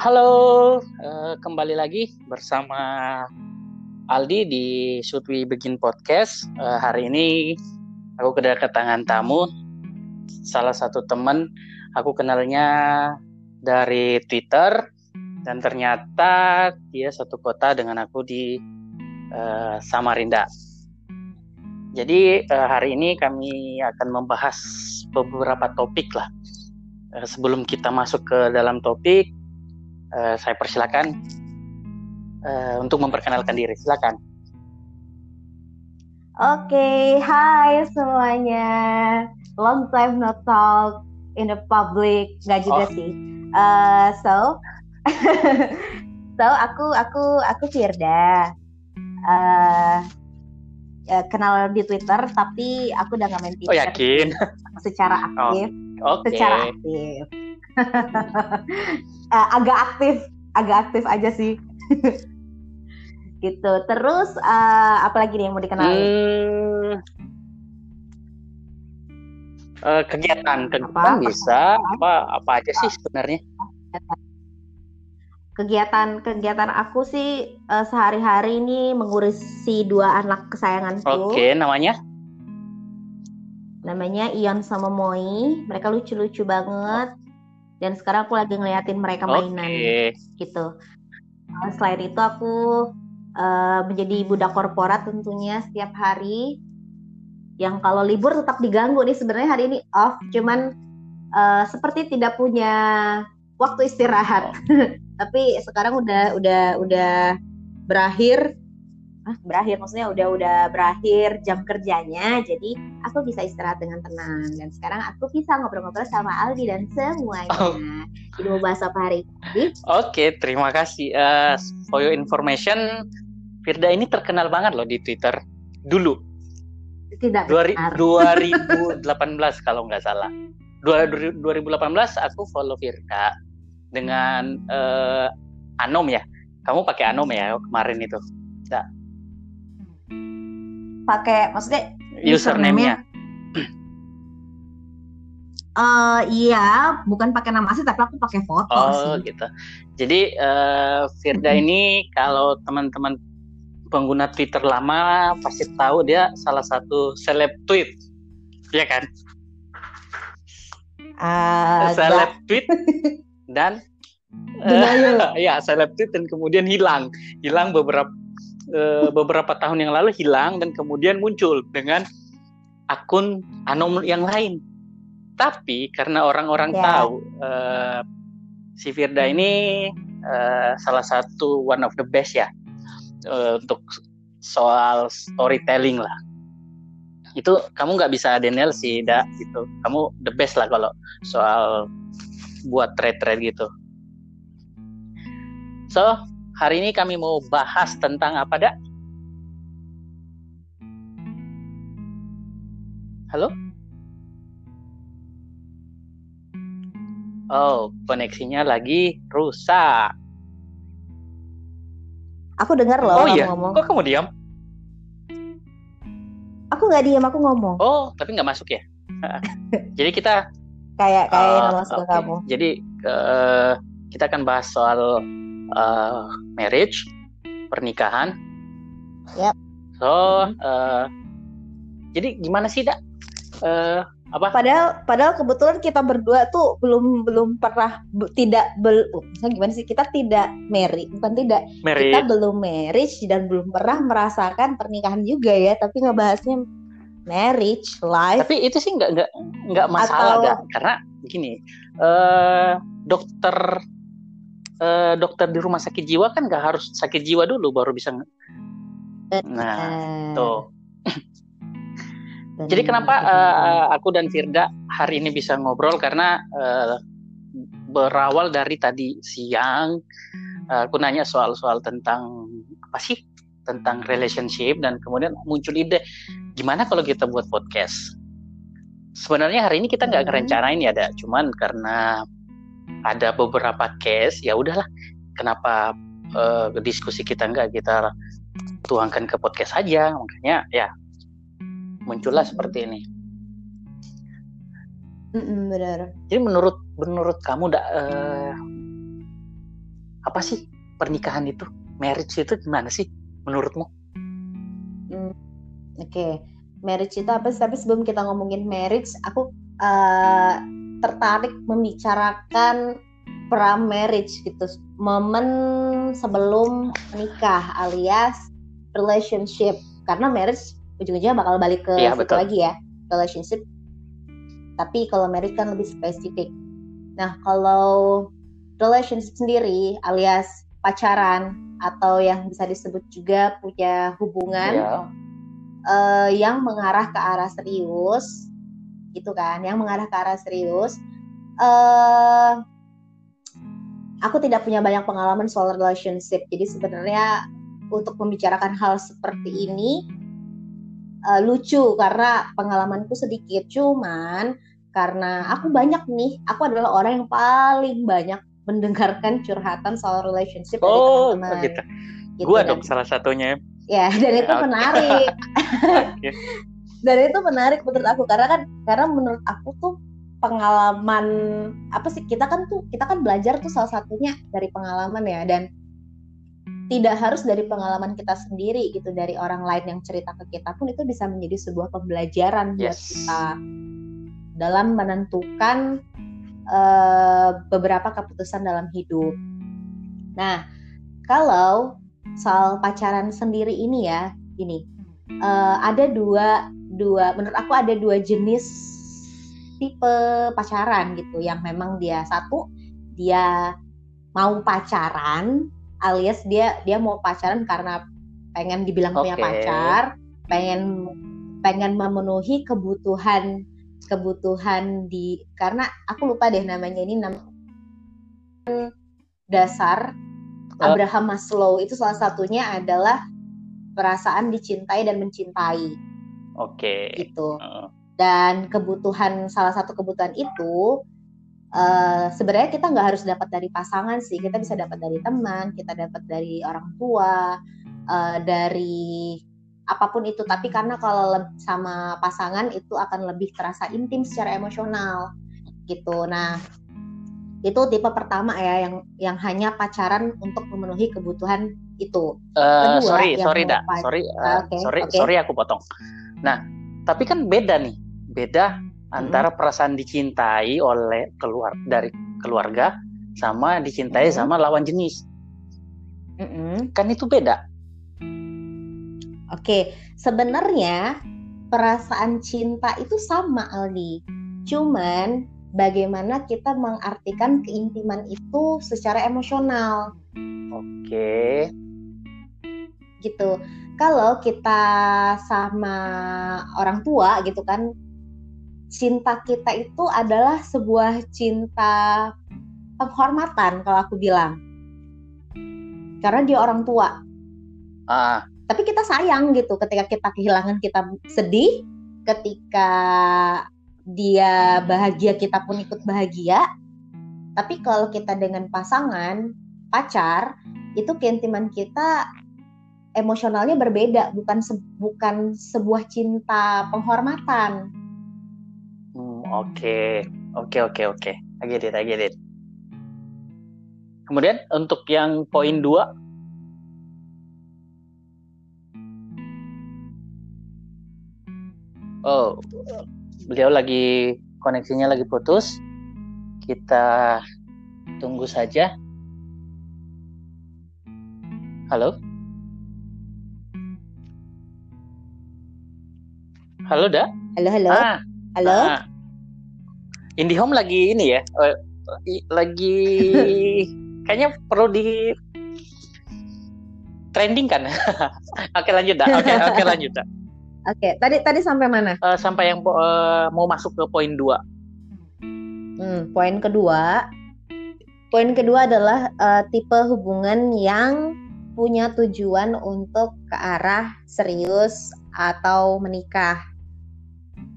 Halo, uh, kembali lagi bersama Aldi di Should Begin Podcast. Uh, hari ini aku kedatangan tamu, salah satu teman aku kenalnya dari Twitter dan ternyata dia satu kota dengan aku di uh, Samarinda. Jadi hari ini kami akan membahas beberapa topik lah. Sebelum kita masuk ke dalam topik, uh, saya persilakan uh, untuk memperkenalkan diri. Silakan. Oke, okay, hai semuanya. Long time no talk in the public, nggak juga oh. sih. Uh, so, so aku aku aku Firda. Uh, ya, kenal di Twitter, tapi aku udah nggak main Twitter. Oh yakin? Secara aktif. Oh, okay. Secara aktif. Uh, agak aktif, agak aktif aja sih. gitu. Terus uh, apa lagi nih yang mau dikenal? Hmm, uh, kegiatan kegiatan apa, bisa apa apa aja sih sebenarnya? Kegiatan kegiatan aku sih uh, sehari-hari ini mengurusi dua anak kesayanganku. Oke, okay, namanya? Namanya Ion sama Moi. Mereka lucu-lucu banget dan sekarang aku lagi ngeliatin mereka mainan okay. gitu. Uh, selain itu aku uh, menjadi budak korporat tentunya setiap hari. Yang kalau libur tetap diganggu nih sebenarnya hari ini off cuman uh, seperti tidak punya waktu istirahat. Tapi sekarang udah udah udah berakhir ah, berakhir maksudnya udah udah berakhir jam kerjanya jadi aku bisa istirahat dengan tenang. Dan sekarang aku bisa ngobrol-ngobrol sama Aldi dan semuanya. Oh. jadi mau bahas apa hari ini? Oke okay, terima kasih. Uh, for your information Firda ini terkenal banget loh di Twitter. Dulu. Tidak benar. 2018 kalau nggak salah. 2018 aku follow Firda dengan uh, Anom ya. Kamu pakai Anom ya kemarin itu. Nah, pakai maksudnya username-nya. Uh, iya, bukan pakai nama asli tapi aku pakai foto oh, sih. gitu. Jadi uh, Firda ini kalau teman-teman pengguna Twitter lama pasti tahu dia salah satu seleb tweet. Iya kan? Uh, seleb tweet dan uh, ya seleb tweet dan kemudian hilang. Hilang beberapa uh, beberapa tahun yang lalu hilang dan kemudian muncul dengan akun anom yang lain. Tapi karena orang-orang yeah. tahu uh, si Firda ini uh, salah satu one of the best ya uh, untuk soal storytelling lah. Itu kamu nggak bisa denial sih, da gitu. Kamu the best lah kalau soal buat thread-thread gitu. So, Hari ini kami mau bahas tentang apa, Dak? Halo? Oh, koneksinya lagi rusak. Aku dengar loh oh, iya? ngomong. Kok kamu diam? Aku nggak diam, aku ngomong. Oh, tapi nggak masuk ya? Jadi kita kayak kayak uh, masuk okay. kamu. Jadi uh, kita akan bahas soal uh, marriage, pernikahan. Yep. So, uh, jadi gimana sih, Dak? Uh, apa? Padahal, padahal kebetulan kita berdua tuh belum belum pernah tidak bel, uh, gimana sih? Kita tidak married, bukan tidak. Married. Kita belum marriage dan belum pernah merasakan pernikahan juga ya. Tapi ngebahasnya marriage, life. Tapi itu sih nggak nggak nggak masalah, Atau... Karena gini, uh, dokter uh, dokter di rumah sakit jiwa kan nggak harus sakit jiwa dulu baru bisa nah tuh. Jadi kenapa uh, aku dan Firda hari ini bisa ngobrol? Karena uh, berawal dari tadi siang uh, aku nanya soal-soal tentang apa sih? Tentang relationship dan kemudian muncul ide gimana kalau kita buat podcast? Sebenarnya hari ini kita nggak hmm. ngerencanain ya ada cuman karena ada beberapa case ya udahlah. Kenapa uh, diskusi kita nggak kita tuangkan ke podcast saja makanya ya muncullah seperti ini. Mm benar. Jadi menurut menurut kamu da, uh, apa sih pernikahan itu? Marriage itu gimana sih menurutmu? Hmm, oke. Okay. marriage itu apa sih? Tapi sebelum kita ngomongin marriage aku uh, tertarik membicarakan pra marriage gitu momen sebelum menikah alias relationship karena marriage ujung-ujungnya bakal balik ke ya, situ betul. lagi ya relationship tapi kalau marriage kan lebih spesifik nah kalau relationship sendiri alias pacaran atau yang bisa disebut juga punya hubungan ya. uh, yang mengarah ke arah serius gitu kan yang mengarah ke arah serius uh, aku tidak punya banyak pengalaman soal relationship jadi sebenarnya untuk membicarakan hal seperti ini uh, lucu karena pengalamanku sedikit cuman karena aku banyak nih aku adalah orang yang paling banyak mendengarkan curhatan soal relationship oh, dari teman-teman. Gitu. Gitu, gua dong salah satunya. Ya, dan itu okay. menarik. okay. Dan itu menarik menurut aku karena kan karena menurut aku tuh pengalaman apa sih kita kan tuh kita kan belajar tuh salah satunya dari pengalaman ya dan tidak harus dari pengalaman kita sendiri gitu dari orang lain yang cerita ke kita pun itu bisa menjadi sebuah pembelajaran yes. buat kita dalam menentukan uh, beberapa keputusan dalam hidup. Nah, kalau soal pacaran sendiri ini ya, ini uh, ada dua dua menurut aku ada dua jenis tipe pacaran gitu yang memang dia satu dia mau pacaran alias dia dia mau pacaran karena pengen dibilang okay. punya pacar, pengen pengen memenuhi kebutuhan kebutuhan di karena aku lupa deh namanya ini nam dasar oh. Abraham Maslow itu salah satunya adalah perasaan dicintai dan mencintai. Oke. Okay. Gitu. Dan kebutuhan salah satu kebutuhan itu uh, sebenarnya kita nggak harus dapat dari pasangan sih kita bisa dapat dari teman kita dapat dari orang tua uh, dari apa pun itu tapi karena kalau sama pasangan itu akan lebih terasa intim secara emosional gitu nah itu tipe pertama ya yang yang hanya pacaran untuk memenuhi kebutuhan itu. Uh, Kedua, sorry, sorry, dak, sorry, uh, ah, okay, sorry, okay. sorry aku potong. Nah, tapi kan beda nih, beda antara perasaan dicintai oleh keluar dari keluarga sama dicintai mm -hmm. sama lawan jenis. Mm -hmm. Kan itu beda. Oke, sebenarnya perasaan cinta itu sama Aldi. Cuman bagaimana kita mengartikan keintiman itu secara emosional. Oke. Gitu. Kalau kita sama orang tua gitu kan cinta kita itu adalah sebuah cinta penghormatan kalau aku bilang. Karena dia orang tua. Ah. tapi kita sayang gitu ketika kita kehilangan kita sedih. Ketika dia bahagia kita pun ikut bahagia. Tapi kalau kita dengan pasangan pacar itu keintiman kita emosionalnya berbeda bukan se bukan sebuah cinta penghormatan Oke, oke, oke, oke. I get it, I get it. Kemudian untuk yang poin dua, oh, beliau lagi koneksinya lagi putus. Kita tunggu saja. Halo? Halo, Da? Halo, halo. Ah, halo. Ah, IndiHome lagi ini ya, uh, lagi kayaknya perlu di trending kan. oke lanjut dah. Oke oke lanjut dah. Oke, tadi tadi sampai mana? Uh, sampai yang uh, mau masuk ke poin dua. Hmm, poin kedua. Poin kedua adalah uh, tipe hubungan yang punya tujuan untuk ke arah serius atau menikah.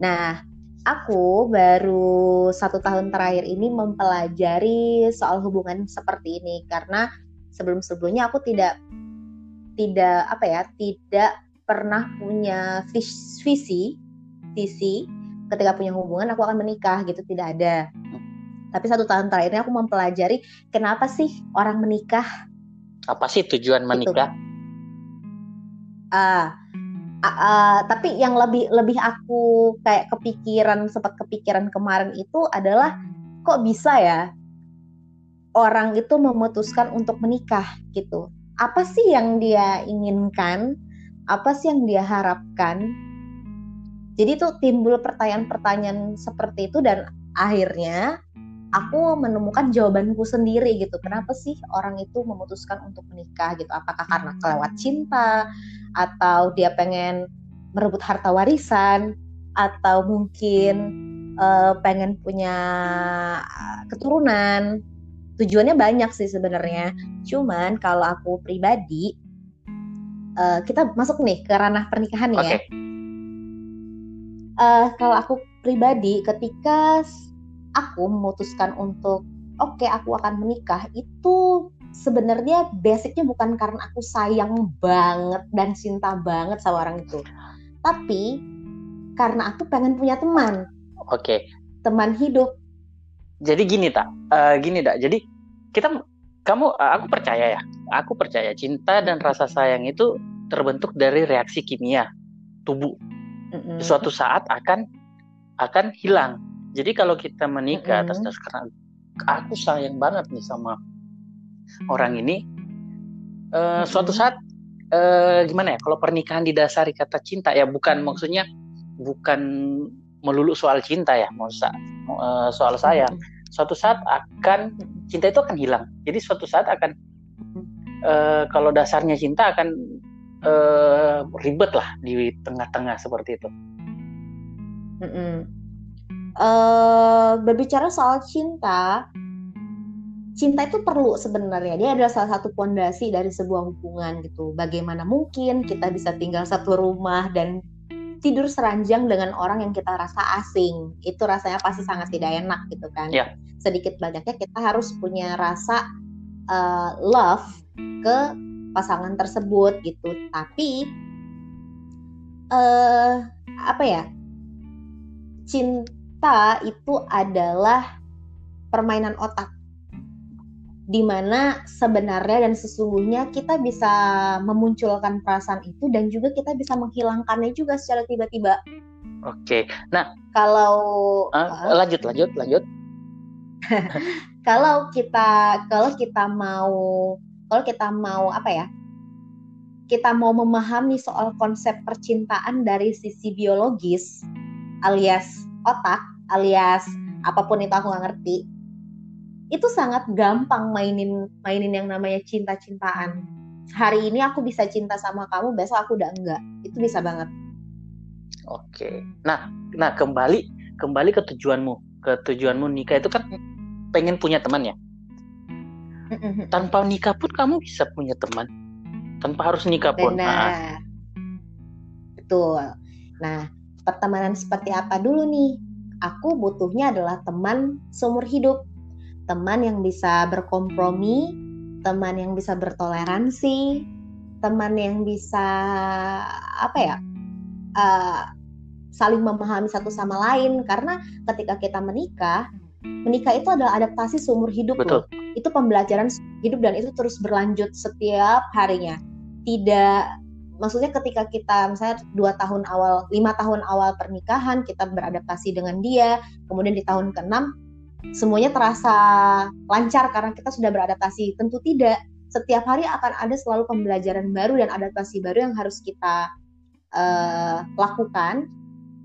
Nah, aku baru satu tahun terakhir ini mempelajari soal hubungan seperti ini. Karena sebelum-sebelumnya aku tidak tidak apa ya tidak pernah punya visi visi. Ketika punya hubungan aku akan menikah gitu tidak ada. Tapi satu tahun terakhir ini aku mempelajari kenapa sih orang menikah. Apa sih tujuan gitu. menikah? Uh, uh, uh, tapi yang lebih lebih aku kayak kepikiran sempat kepikiran kemarin itu adalah kok bisa ya orang itu memutuskan untuk menikah gitu. Apa sih yang dia inginkan? Apa sih yang dia harapkan? Jadi tuh timbul pertanyaan-pertanyaan seperti itu dan akhirnya aku menemukan jawabanku sendiri gitu. Kenapa sih orang itu memutuskan untuk menikah gitu? Apakah karena kelewat cinta atau dia pengen merebut harta warisan atau mungkin uh, pengen punya keturunan? Tujuannya banyak sih sebenarnya. Cuman kalau aku pribadi uh, kita masuk nih ke ranah pernikahan okay. ya uh, kalau aku pribadi ketika aku memutuskan untuk oke okay, aku akan menikah itu sebenarnya basicnya bukan karena aku sayang banget dan cinta banget sama orang itu. Tapi karena aku pengen punya teman. Oke. Okay. teman hidup. Jadi gini tak uh, gini tak jadi kita kamu aku percaya ya. Aku percaya cinta dan rasa sayang itu terbentuk dari reaksi kimia tubuh. Mm-hmm. suatu saat akan akan hilang. Jadi kalau kita menikah mm-hmm. atas dasar karena aku sayang banget nih sama orang ini, uh, mm-hmm. suatu saat uh, gimana ya? Kalau pernikahan didasari kata cinta ya bukan maksudnya bukan melulu soal cinta ya, mau uh, soal sayang. Mm-hmm. Suatu saat akan cinta itu akan hilang. Jadi suatu saat akan uh, kalau dasarnya cinta akan uh, ribet lah di tengah-tengah seperti itu. Mm -mm. Uh, berbicara soal cinta, cinta itu perlu sebenarnya. Dia adalah salah satu pondasi dari sebuah hubungan gitu. Bagaimana mungkin kita bisa tinggal satu rumah dan tidur seranjang dengan orang yang kita rasa asing? Itu rasanya pasti sangat tidak enak gitu kan. Yeah. Sedikit banyaknya kita harus punya rasa uh, love ke pasangan tersebut gitu tapi uh, apa ya cinta itu adalah permainan otak di mana sebenarnya dan sesungguhnya kita bisa memunculkan perasaan itu dan juga kita bisa menghilangkannya juga secara tiba-tiba. Oke, nah kalau uh, lanjut lanjut lanjut. kalau kita kalau kita mau kalau kita mau apa ya kita mau memahami soal konsep percintaan dari sisi biologis alias otak alias apa pun itu aku nggak ngerti. Itu sangat gampang mainin mainin yang namanya cinta-cintaan. Hari ini aku bisa cinta sama kamu besok aku udah enggak. Itu bisa banget. Oke. Nah nah kembali kembali ke tujuanmu ke tujuanmu nikah itu kan pengen punya teman ya? Tanpa nikah pun kamu bisa punya teman. Tanpa harus nikah pun. Benar. Nah. betul. Nah pertemanan seperti apa dulu nih aku butuhnya adalah teman seumur hidup teman yang bisa berkompromi teman yang bisa bertoleransi teman yang bisa apa ya uh, saling memahami satu sama lain karena ketika kita menikah menikah itu adalah adaptasi seumur hidup Betul. loh. Itu pembelajaran hidup dan itu terus berlanjut setiap harinya. Tidak maksudnya ketika kita misalnya dua tahun awal, lima tahun awal pernikahan kita beradaptasi dengan dia, kemudian di tahun keenam semuanya terasa lancar karena kita sudah beradaptasi. Tentu tidak. Setiap hari akan ada selalu pembelajaran baru dan adaptasi baru yang harus kita uh, lakukan.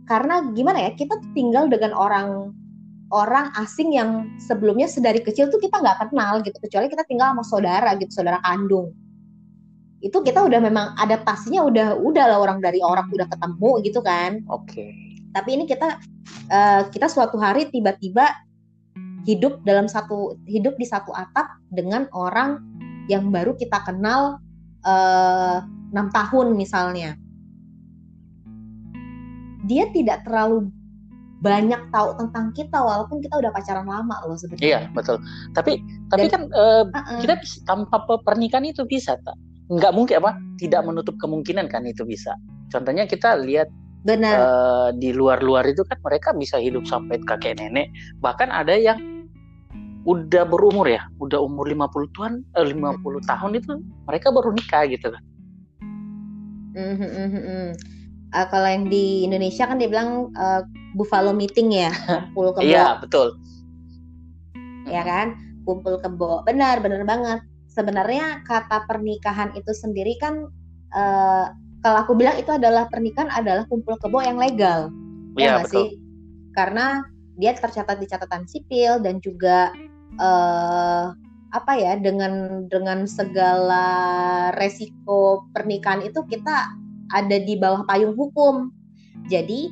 Karena gimana ya, kita tinggal dengan orang orang asing yang sebelumnya sedari kecil tuh kita nggak kenal gitu kecuali kita tinggal sama saudara gitu saudara kandung itu kita udah memang adaptasinya udah udah lah orang dari orang udah ketemu gitu kan oke okay. tapi ini kita uh, kita suatu hari tiba-tiba hidup dalam satu hidup di satu atap dengan orang yang baru kita kenal eh, enam uh, tahun misalnya dia tidak terlalu banyak tahu tentang kita walaupun kita udah pacaran lama loh sebenarnya. Iya betul. Tapi tapi Dan, kan uh, uh-uh. kita tanpa pernikahan itu bisa tak? Nggak mungkin apa? Tidak menutup kemungkinan kan itu bisa. Contohnya kita lihat Benar. Uh, di luar-luar itu kan mereka bisa hidup sampai kakek nenek. Bahkan ada yang udah berumur ya, udah umur 50 tahun, eh, 50 tahun itu mereka baru nikah gitu kan. Mm -hmm. uh, kalau yang di Indonesia kan dia bilang uh, buffalo meeting ya, kumpul kebo. Iya, betul. Ya kan? Kumpul kebo. Benar, benar banget. Sebenarnya kata pernikahan itu sendiri kan uh, kalau aku bilang itu adalah pernikahan adalah kumpul kebo yang legal. Ya, ya betul. sih? Karena dia tercatat di catatan sipil dan juga uh, apa ya dengan dengan segala resiko pernikahan itu kita ada di bawah payung hukum. Jadi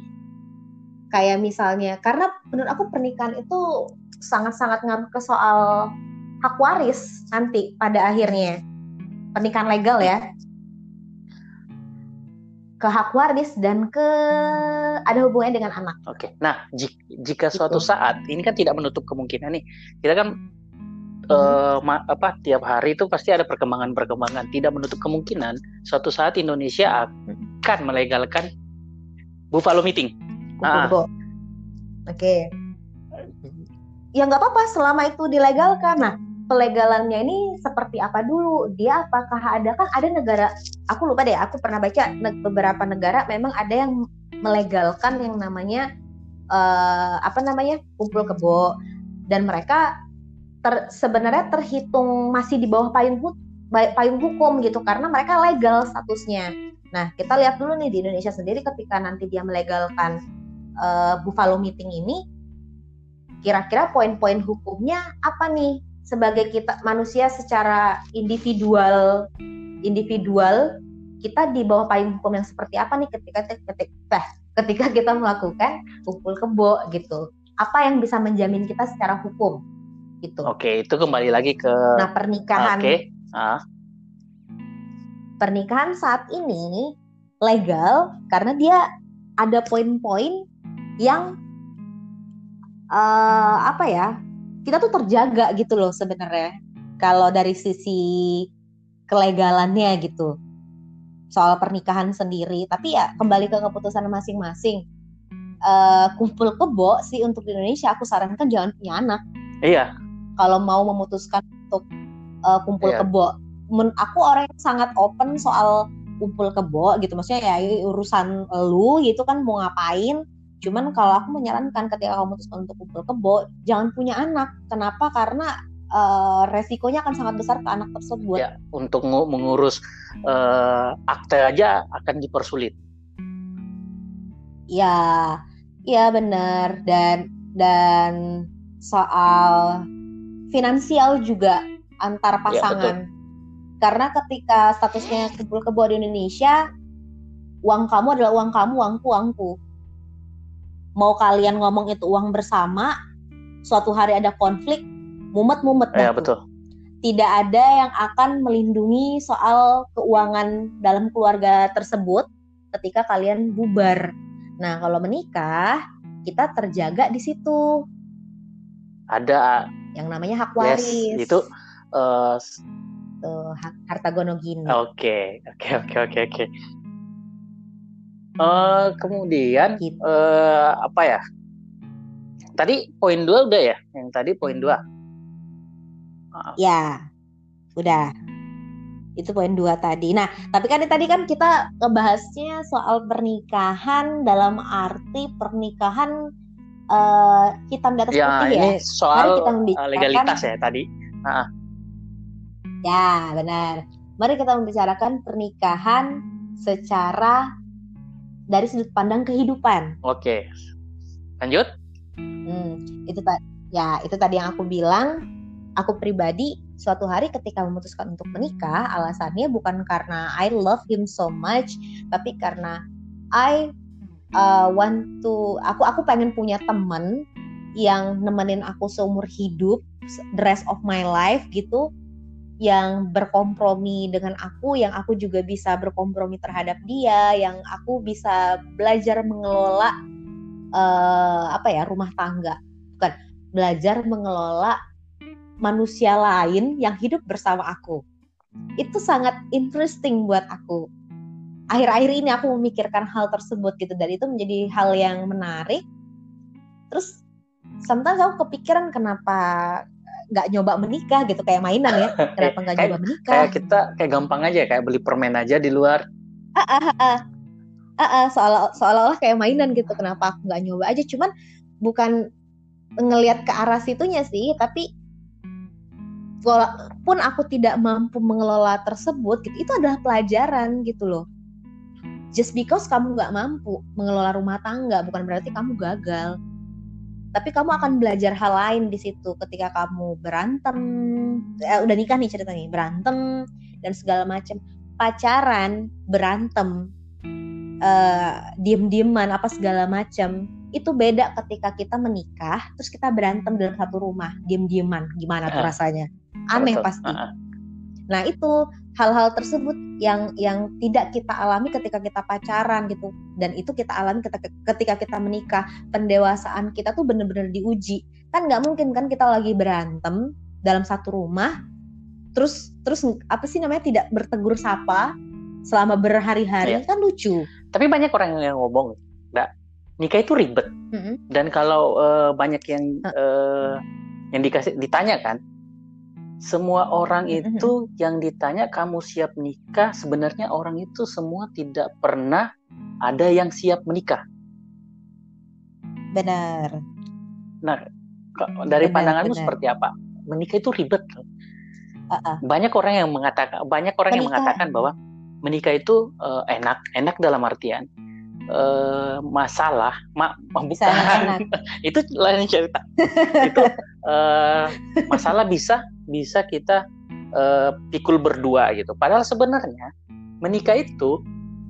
kayak misalnya karena menurut aku pernikahan itu sangat-sangat ngaruh ke soal hak waris nanti pada akhirnya pernikahan legal ya ke hak waris dan ke ada hubungannya dengan anak. Oke. Nah, jika, jika suatu gitu. saat ini kan tidak menutup kemungkinan nih. Kita kan hmm. uh, ma, apa tiap hari itu pasti ada perkembangan-perkembangan. Tidak menutup kemungkinan suatu saat Indonesia akan melegalkan buffalo meeting. Ah. Oke. Okay. Ya nggak apa-apa selama itu dilegalkan. Nah, pelegalannya ini seperti apa dulu? Dia apakah ada kan ada negara aku lupa deh, aku pernah baca beberapa negara memang ada yang melegalkan yang namanya uh, apa namanya? kumpul kebo dan mereka ter, sebenarnya terhitung masih di bawah payung payung hukum gitu karena mereka legal statusnya. Nah, kita lihat dulu nih di Indonesia sendiri ketika nanti dia melegalkan uh, Buffalo Meeting ini kira-kira poin-poin hukumnya apa nih sebagai kita manusia secara individual individual kita di bawah payung hukum yang seperti apa nih ketika ketika ketika kita melakukan kumpul kebo gitu apa yang bisa menjamin kita secara hukum gitu oke itu kembali lagi ke nah pernikahan okay. ah. pernikahan saat ini legal karena dia ada poin-poin yang uh, apa ya kita tuh terjaga gitu loh sebenarnya kalau dari sisi kelegalannya gitu. Soal pernikahan sendiri tapi ya kembali ke keputusan masing-masing. Uh, kumpul kebo sih untuk di Indonesia aku sarankan jangan punya anak. Iya. Kalau mau memutuskan untuk uh, kumpul iya. kebo. Men, aku orang yang sangat open soal kumpul kebo gitu. Maksudnya ya urusan lu gitu kan mau ngapain Cuman kalau aku menyarankan ketika kamu memutuskan untuk kumpul kebo, jangan punya anak. Kenapa? Karena uh, resikonya akan sangat besar ke anak tersebut. Ya, untuk mengurus uh, akte aja akan dipersulit. Ya, ya benar dan dan soal finansial juga antar ya, pasangan. Ya, Karena ketika statusnya kumpul kebo di Indonesia, uang kamu adalah uang kamu, uangku, uangku mau kalian ngomong itu uang bersama suatu hari ada konflik mumet-mumet ya, betul. Tidak ada yang akan melindungi soal keuangan dalam keluarga tersebut ketika kalian bubar. Nah kalau menikah kita terjaga di situ. Ada yang namanya hak waris. yes, itu uh, tuh hak harta gonogini. Oke oke oke oke oke Uh, kemudian gitu. uh, apa ya? Tadi poin dua udah ya? Yang tadi poin dua. Uh. Ya, udah. Itu poin dua tadi. Nah, tapi kan tadi kan kita ngebahasnya soal pernikahan dalam arti pernikahan uh, hitam di atas ya, putih ya. Ini soal kita legalitas ya tadi. Uh. Ya, benar. Mari kita membicarakan pernikahan secara dari sudut pandang kehidupan. Oke, lanjut. Hmm, itu tadi ya itu tadi yang aku bilang. Aku pribadi suatu hari ketika memutuskan untuk menikah, alasannya bukan karena I love him so much, tapi karena I uh, want to aku aku pengen punya teman yang nemenin aku seumur hidup the rest of my life gitu yang berkompromi dengan aku, yang aku juga bisa berkompromi terhadap dia, yang aku bisa belajar mengelola uh, apa ya rumah tangga, bukan belajar mengelola manusia lain yang hidup bersama aku. Itu sangat interesting buat aku. Akhir-akhir ini aku memikirkan hal tersebut gitu dan itu menjadi hal yang menarik. Terus sometimes aku kepikiran kenapa nggak nyoba menikah gitu kayak mainan ya. Kenapa nggak nyoba menikah? kayak kita kayak gampang aja kayak beli permen aja di luar. Ah ah ah ah, ah, seolah seolah-olah kayak mainan gitu. Kenapa aku nggak nyoba aja? Cuman bukan ngelihat ke arah situnya sih tapi walaupun aku tidak mampu mengelola tersebut gitu itu adalah pelajaran gitu loh. Just because kamu nggak mampu mengelola rumah tangga bukan berarti kamu gagal tapi kamu akan belajar hal lain di situ ketika kamu berantem. Eh, udah nikah nih ceritanya berantem dan segala macam pacaran berantem uh, diem-dieman apa segala macam itu beda ketika kita menikah terus kita berantem dalam satu rumah diem-dieman. Gimana tuh rasanya? Aneh pasti. Nah itu hal-hal tersebut yang yang tidak kita alami ketika kita pacaran gitu. Dan itu kita alami ketika, ketika kita menikah. Pendewasaan kita tuh bener-bener diuji. Kan nggak mungkin kan kita lagi berantem dalam satu rumah terus terus apa sih namanya tidak bertegur sapa selama berhari-hari. Ya. kan lucu. Tapi banyak orang yang ngomong nggak nikah itu ribet. Mm -hmm. dan kalau uh, banyak yang uh, yang dikasih ditanya kan semua orang itu yang ditanya kamu siap nikah sebenarnya orang itu semua tidak pernah ada yang siap menikah. Benar. Nah, dari benar, pandanganmu benar. seperti apa? Menikah itu ribet. Uh-uh. Banyak orang yang mengatakan banyak orang menikah. yang mengatakan bahwa menikah itu uh, enak, enak dalam artian uh, masalah, mak bukan itu lain cerita. itu uh, masalah bisa bisa kita uh, pikul berdua gitu. Padahal sebenarnya menikah itu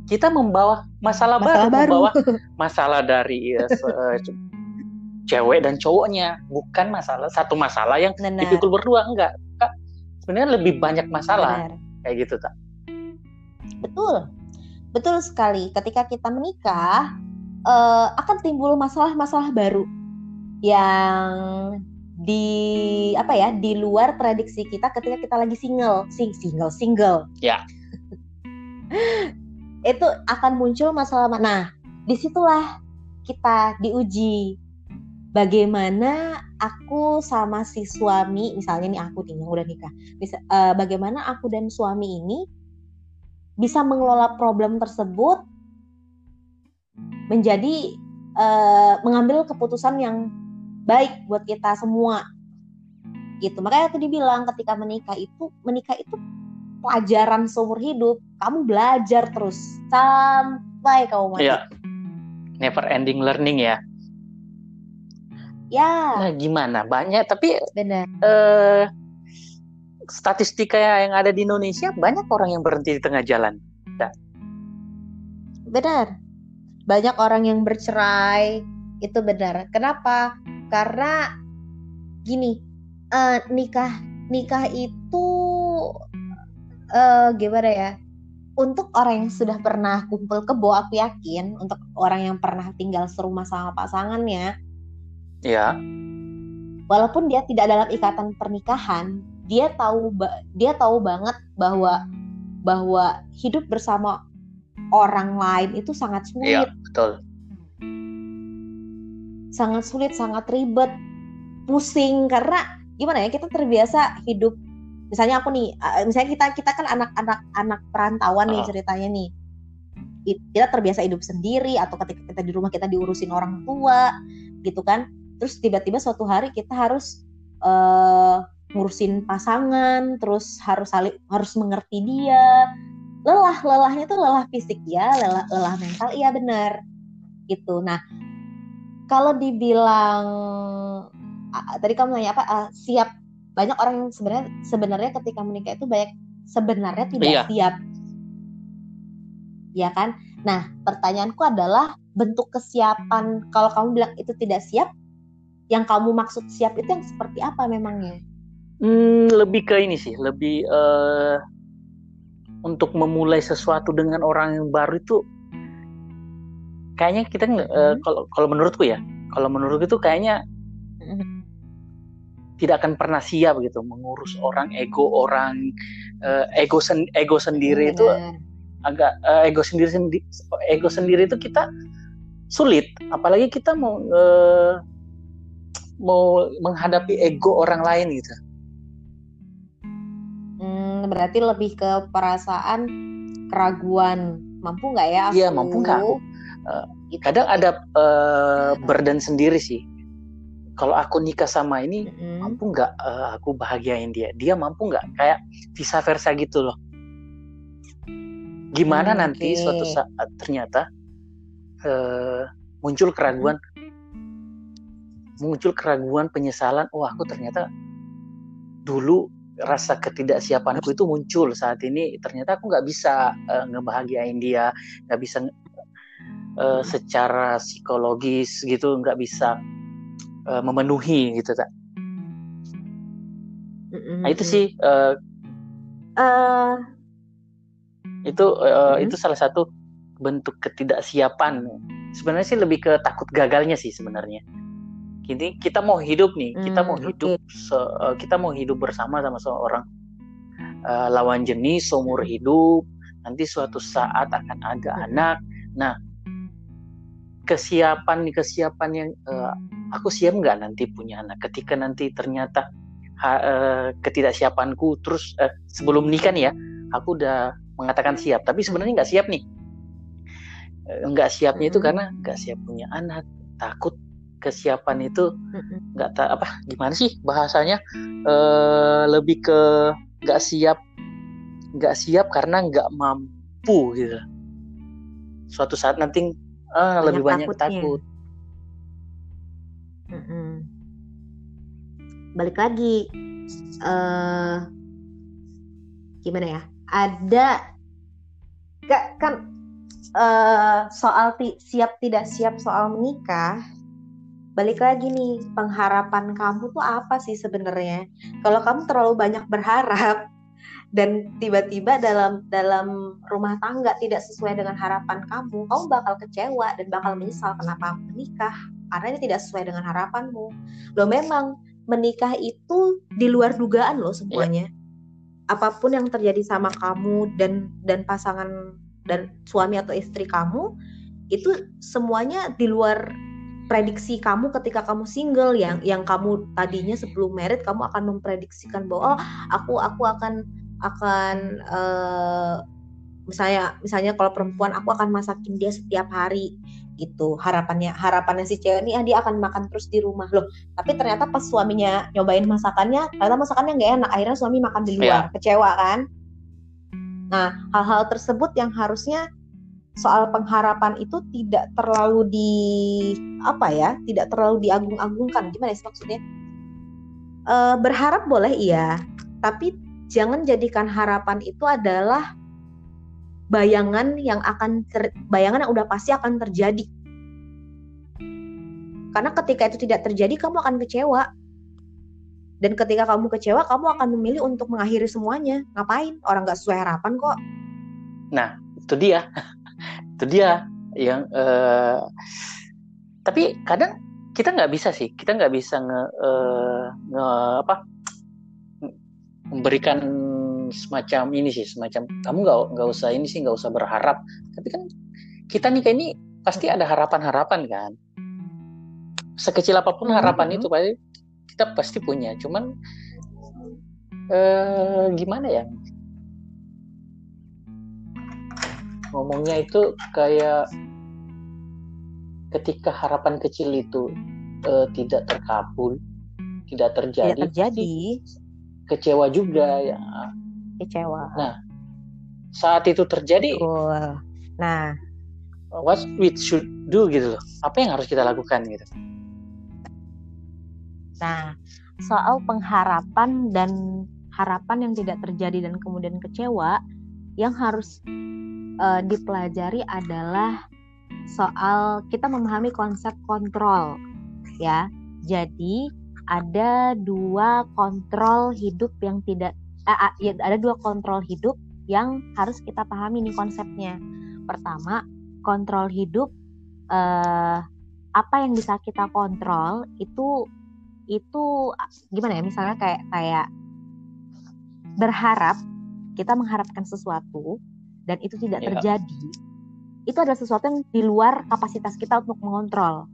kita membawa masalah, masalah baru, baru, membawa masalah dari uh, cewek dan cowoknya, bukan masalah satu masalah yang Benar. dipikul berdua enggak. Kak, sebenarnya lebih banyak masalah Benar. kayak gitu tak? Betul, betul sekali. Ketika kita menikah uh, akan timbul masalah-masalah baru yang di apa ya di luar prediksi kita ketika kita lagi single. Sing single single. Ya. Itu akan muncul masalah nah di situlah kita diuji. Bagaimana aku sama si suami misalnya nih aku nih yang udah nikah. Bisa uh, bagaimana aku dan suami ini bisa mengelola problem tersebut menjadi uh, mengambil keputusan yang baik buat kita semua. Gitu. Makanya aku dibilang ketika menikah itu menikah itu pelajaran seumur hidup. Kamu belajar terus sampai kamu mati. Ya. never ending learning ya. Ya. Nah gimana? Banyak tapi benar. uh, statistika yang ada di Indonesia banyak orang yang berhenti di tengah jalan. Nah. benar. Banyak orang yang bercerai. Itu benar. Kenapa karena gini uh, nikah nikah itu uh, gimana ya untuk orang yang sudah pernah kumpul kebo aku yakin untuk orang yang pernah tinggal serumah sama pasangannya ya walaupun dia tidak dalam ikatan pernikahan dia tahu dia tahu banget bahwa bahwa hidup bersama orang lain itu sangat sulit. Iya, betul sangat sulit, sangat ribet, pusing karena gimana ya kita terbiasa hidup. Misalnya aku nih misalnya kita kita kan anak-anak anak perantauan nih ceritanya nih. Kita terbiasa hidup sendiri atau ketika kita di rumah kita diurusin orang tua gitu kan. Terus tiba-tiba suatu hari kita harus uh, ngurusin pasangan terus harus saling harus mengerti dia. Lelah lelahnya tuh lelah fisik ya lelah lelah mental iya benar gitu. Nah kalau dibilang tadi kamu nanya apa uh, siap. Banyak orang yang sebenarnya sebenarnya ketika menikah itu banyak sebenarnya tidak iya. siap. Ya kan? Nah pertanyaanku adalah bentuk kesiapan kalau kamu bilang itu tidak siap yang kamu maksud siap itu yang seperti apa memangnya? Hmm, lebih ke ini sih lebih uh, untuk memulai sesuatu dengan orang yang baru itu kayaknya kita uh, kalau kalau menurutku ya kalau menurutku itu kayaknya tidak akan pernah siap gitu mengurus orang ego orang uh, ego sen ego sendiri itu agak uh, ego sendiri sendi ego sendiri itu kita sulit. Apalagi kita mau uh, mau menghadapi ego orang lain gitu. Hmm, berarti lebih ke perasaan keraguan. Mampu nggak ya iya mampu nggak aku uh, kadang ada uh, burden sendiri sih kalau aku nikah sama ini mm-hmm. mampu nggak uh, aku bahagiain dia dia mampu nggak kayak vice versa gitu loh gimana hmm, nanti okay. suatu saat ternyata uh, muncul keraguan mm-hmm. muncul keraguan penyesalan oh aku ternyata dulu rasa ketidaksiapanku itu muncul saat ini ternyata aku nggak bisa uh, ngebahagiain dia nggak bisa uh, secara psikologis gitu nggak bisa uh, memenuhi gitu tak nah itu sih uh, uh, itu uh, itu salah satu bentuk ketidaksiapan. Sebenarnya sih lebih ke takut gagalnya sih sebenarnya. Kini kita mau hidup nih kita mau hidup okay. se, uh, kita mau hidup bersama sama seorang uh, lawan jenis seumur hidup. Nanti suatu saat akan ada anak. Nah kesiapan kesiapan yang uh, aku siap nggak nanti punya anak? Ketika nanti ternyata ha, uh, ketidaksiapanku terus uh, sebelum nikah nih ya aku udah mengatakan siap. Tapi sebenarnya nggak siap nih. Nggak siapnya itu karena nggak siap punya anak. Takut kesiapan itu nggak tak apa gimana sih bahasanya? Uh, lebih ke nggak siap nggak siap karena nggak mampu gitu. Suatu saat nanti uh, lebih banyak takut. Mm-mm. balik lagi. Uh, gimana ya? Ada gak kan uh, soal ti- siap tidak siap soal menikah balik lagi nih pengharapan kamu tuh apa sih sebenarnya? Kalau kamu terlalu banyak berharap dan tiba-tiba dalam dalam rumah tangga tidak sesuai dengan harapan kamu, kamu bakal kecewa dan bakal menyesal kenapa menikah karena ini tidak sesuai dengan harapanmu. Lo memang menikah itu di luar dugaan lo semuanya. Apa pun yang terjadi sama kamu dan dan pasangan dan suami atau istri kamu itu semuanya di luar prediksi kamu ketika kamu single yang yang kamu tadinya sebelum merit kamu akan memprediksikan bahwa oh aku aku akan akan uh, misalnya misalnya kalau perempuan aku akan masakin dia setiap hari gitu. Harapannya harapannya si cewek ini ah, dia akan makan terus di rumah. Loh tapi ternyata pas suaminya nyobain masakannya ternyata masakannya nggak enak. Akhirnya suami makan di luar yeah. kecewa kan? Nah hal-hal tersebut yang harusnya soal pengharapan itu tidak terlalu di apa ya tidak terlalu diagung-agungkan. Gimana sih maksudnya? E, berharap boleh iya tapi jangan jadikan harapan itu adalah bayangan yang akan ter, bayangan yang udah pasti akan terjadi. Karena ketika itu tidak terjadi kamu akan kecewa. Dan ketika kamu kecewa, kamu akan memilih untuk mengakhiri semuanya. Ngapain? Orang nggak sesuai harapan kok. Nah, itu dia. itu dia yang uh, tapi kadang kita nggak bisa sih kita nggak bisa nge, uh, nge apa memberikan semacam ini sih semacam kamu nggak nggak usah ini sih nggak usah berharap. Tapi kan kita nikah ini pasti ada harapan-harapan kan. Sekecil apa pun harapan hmm. itu pasti kita pasti punya. Cuman eh, gimana ya? Ngomongnya itu kayak ketika harapan kecil itu eh, tidak terkabul tidak terjadi tidak terjadi kecewa juga ya. Kecewa. Nah saat itu terjadi Betul. nah. what we should do gitu loh. Apa yang harus kita lakukan gitu? Nah soal pengharapan dan harapan yang tidak terjadi dan kemudian kecewa yang harus uh, dipelajari adalah soal kita memahami konsep kontrol ya. Jadi ada dua kontrol hidup yang tidak eh, ya, ada dua kontrol hidup yang harus kita pahami nih konsepnya. Pertama, kontrol hidup eh, apa yang bisa kita kontrol itu itu gimana ya? Misalnya kayak kayak berharap kita mengharapkan sesuatu dan itu tidak yeah. terjadi. Itu adalah sesuatu yang di luar kapasitas kita untuk mengontrol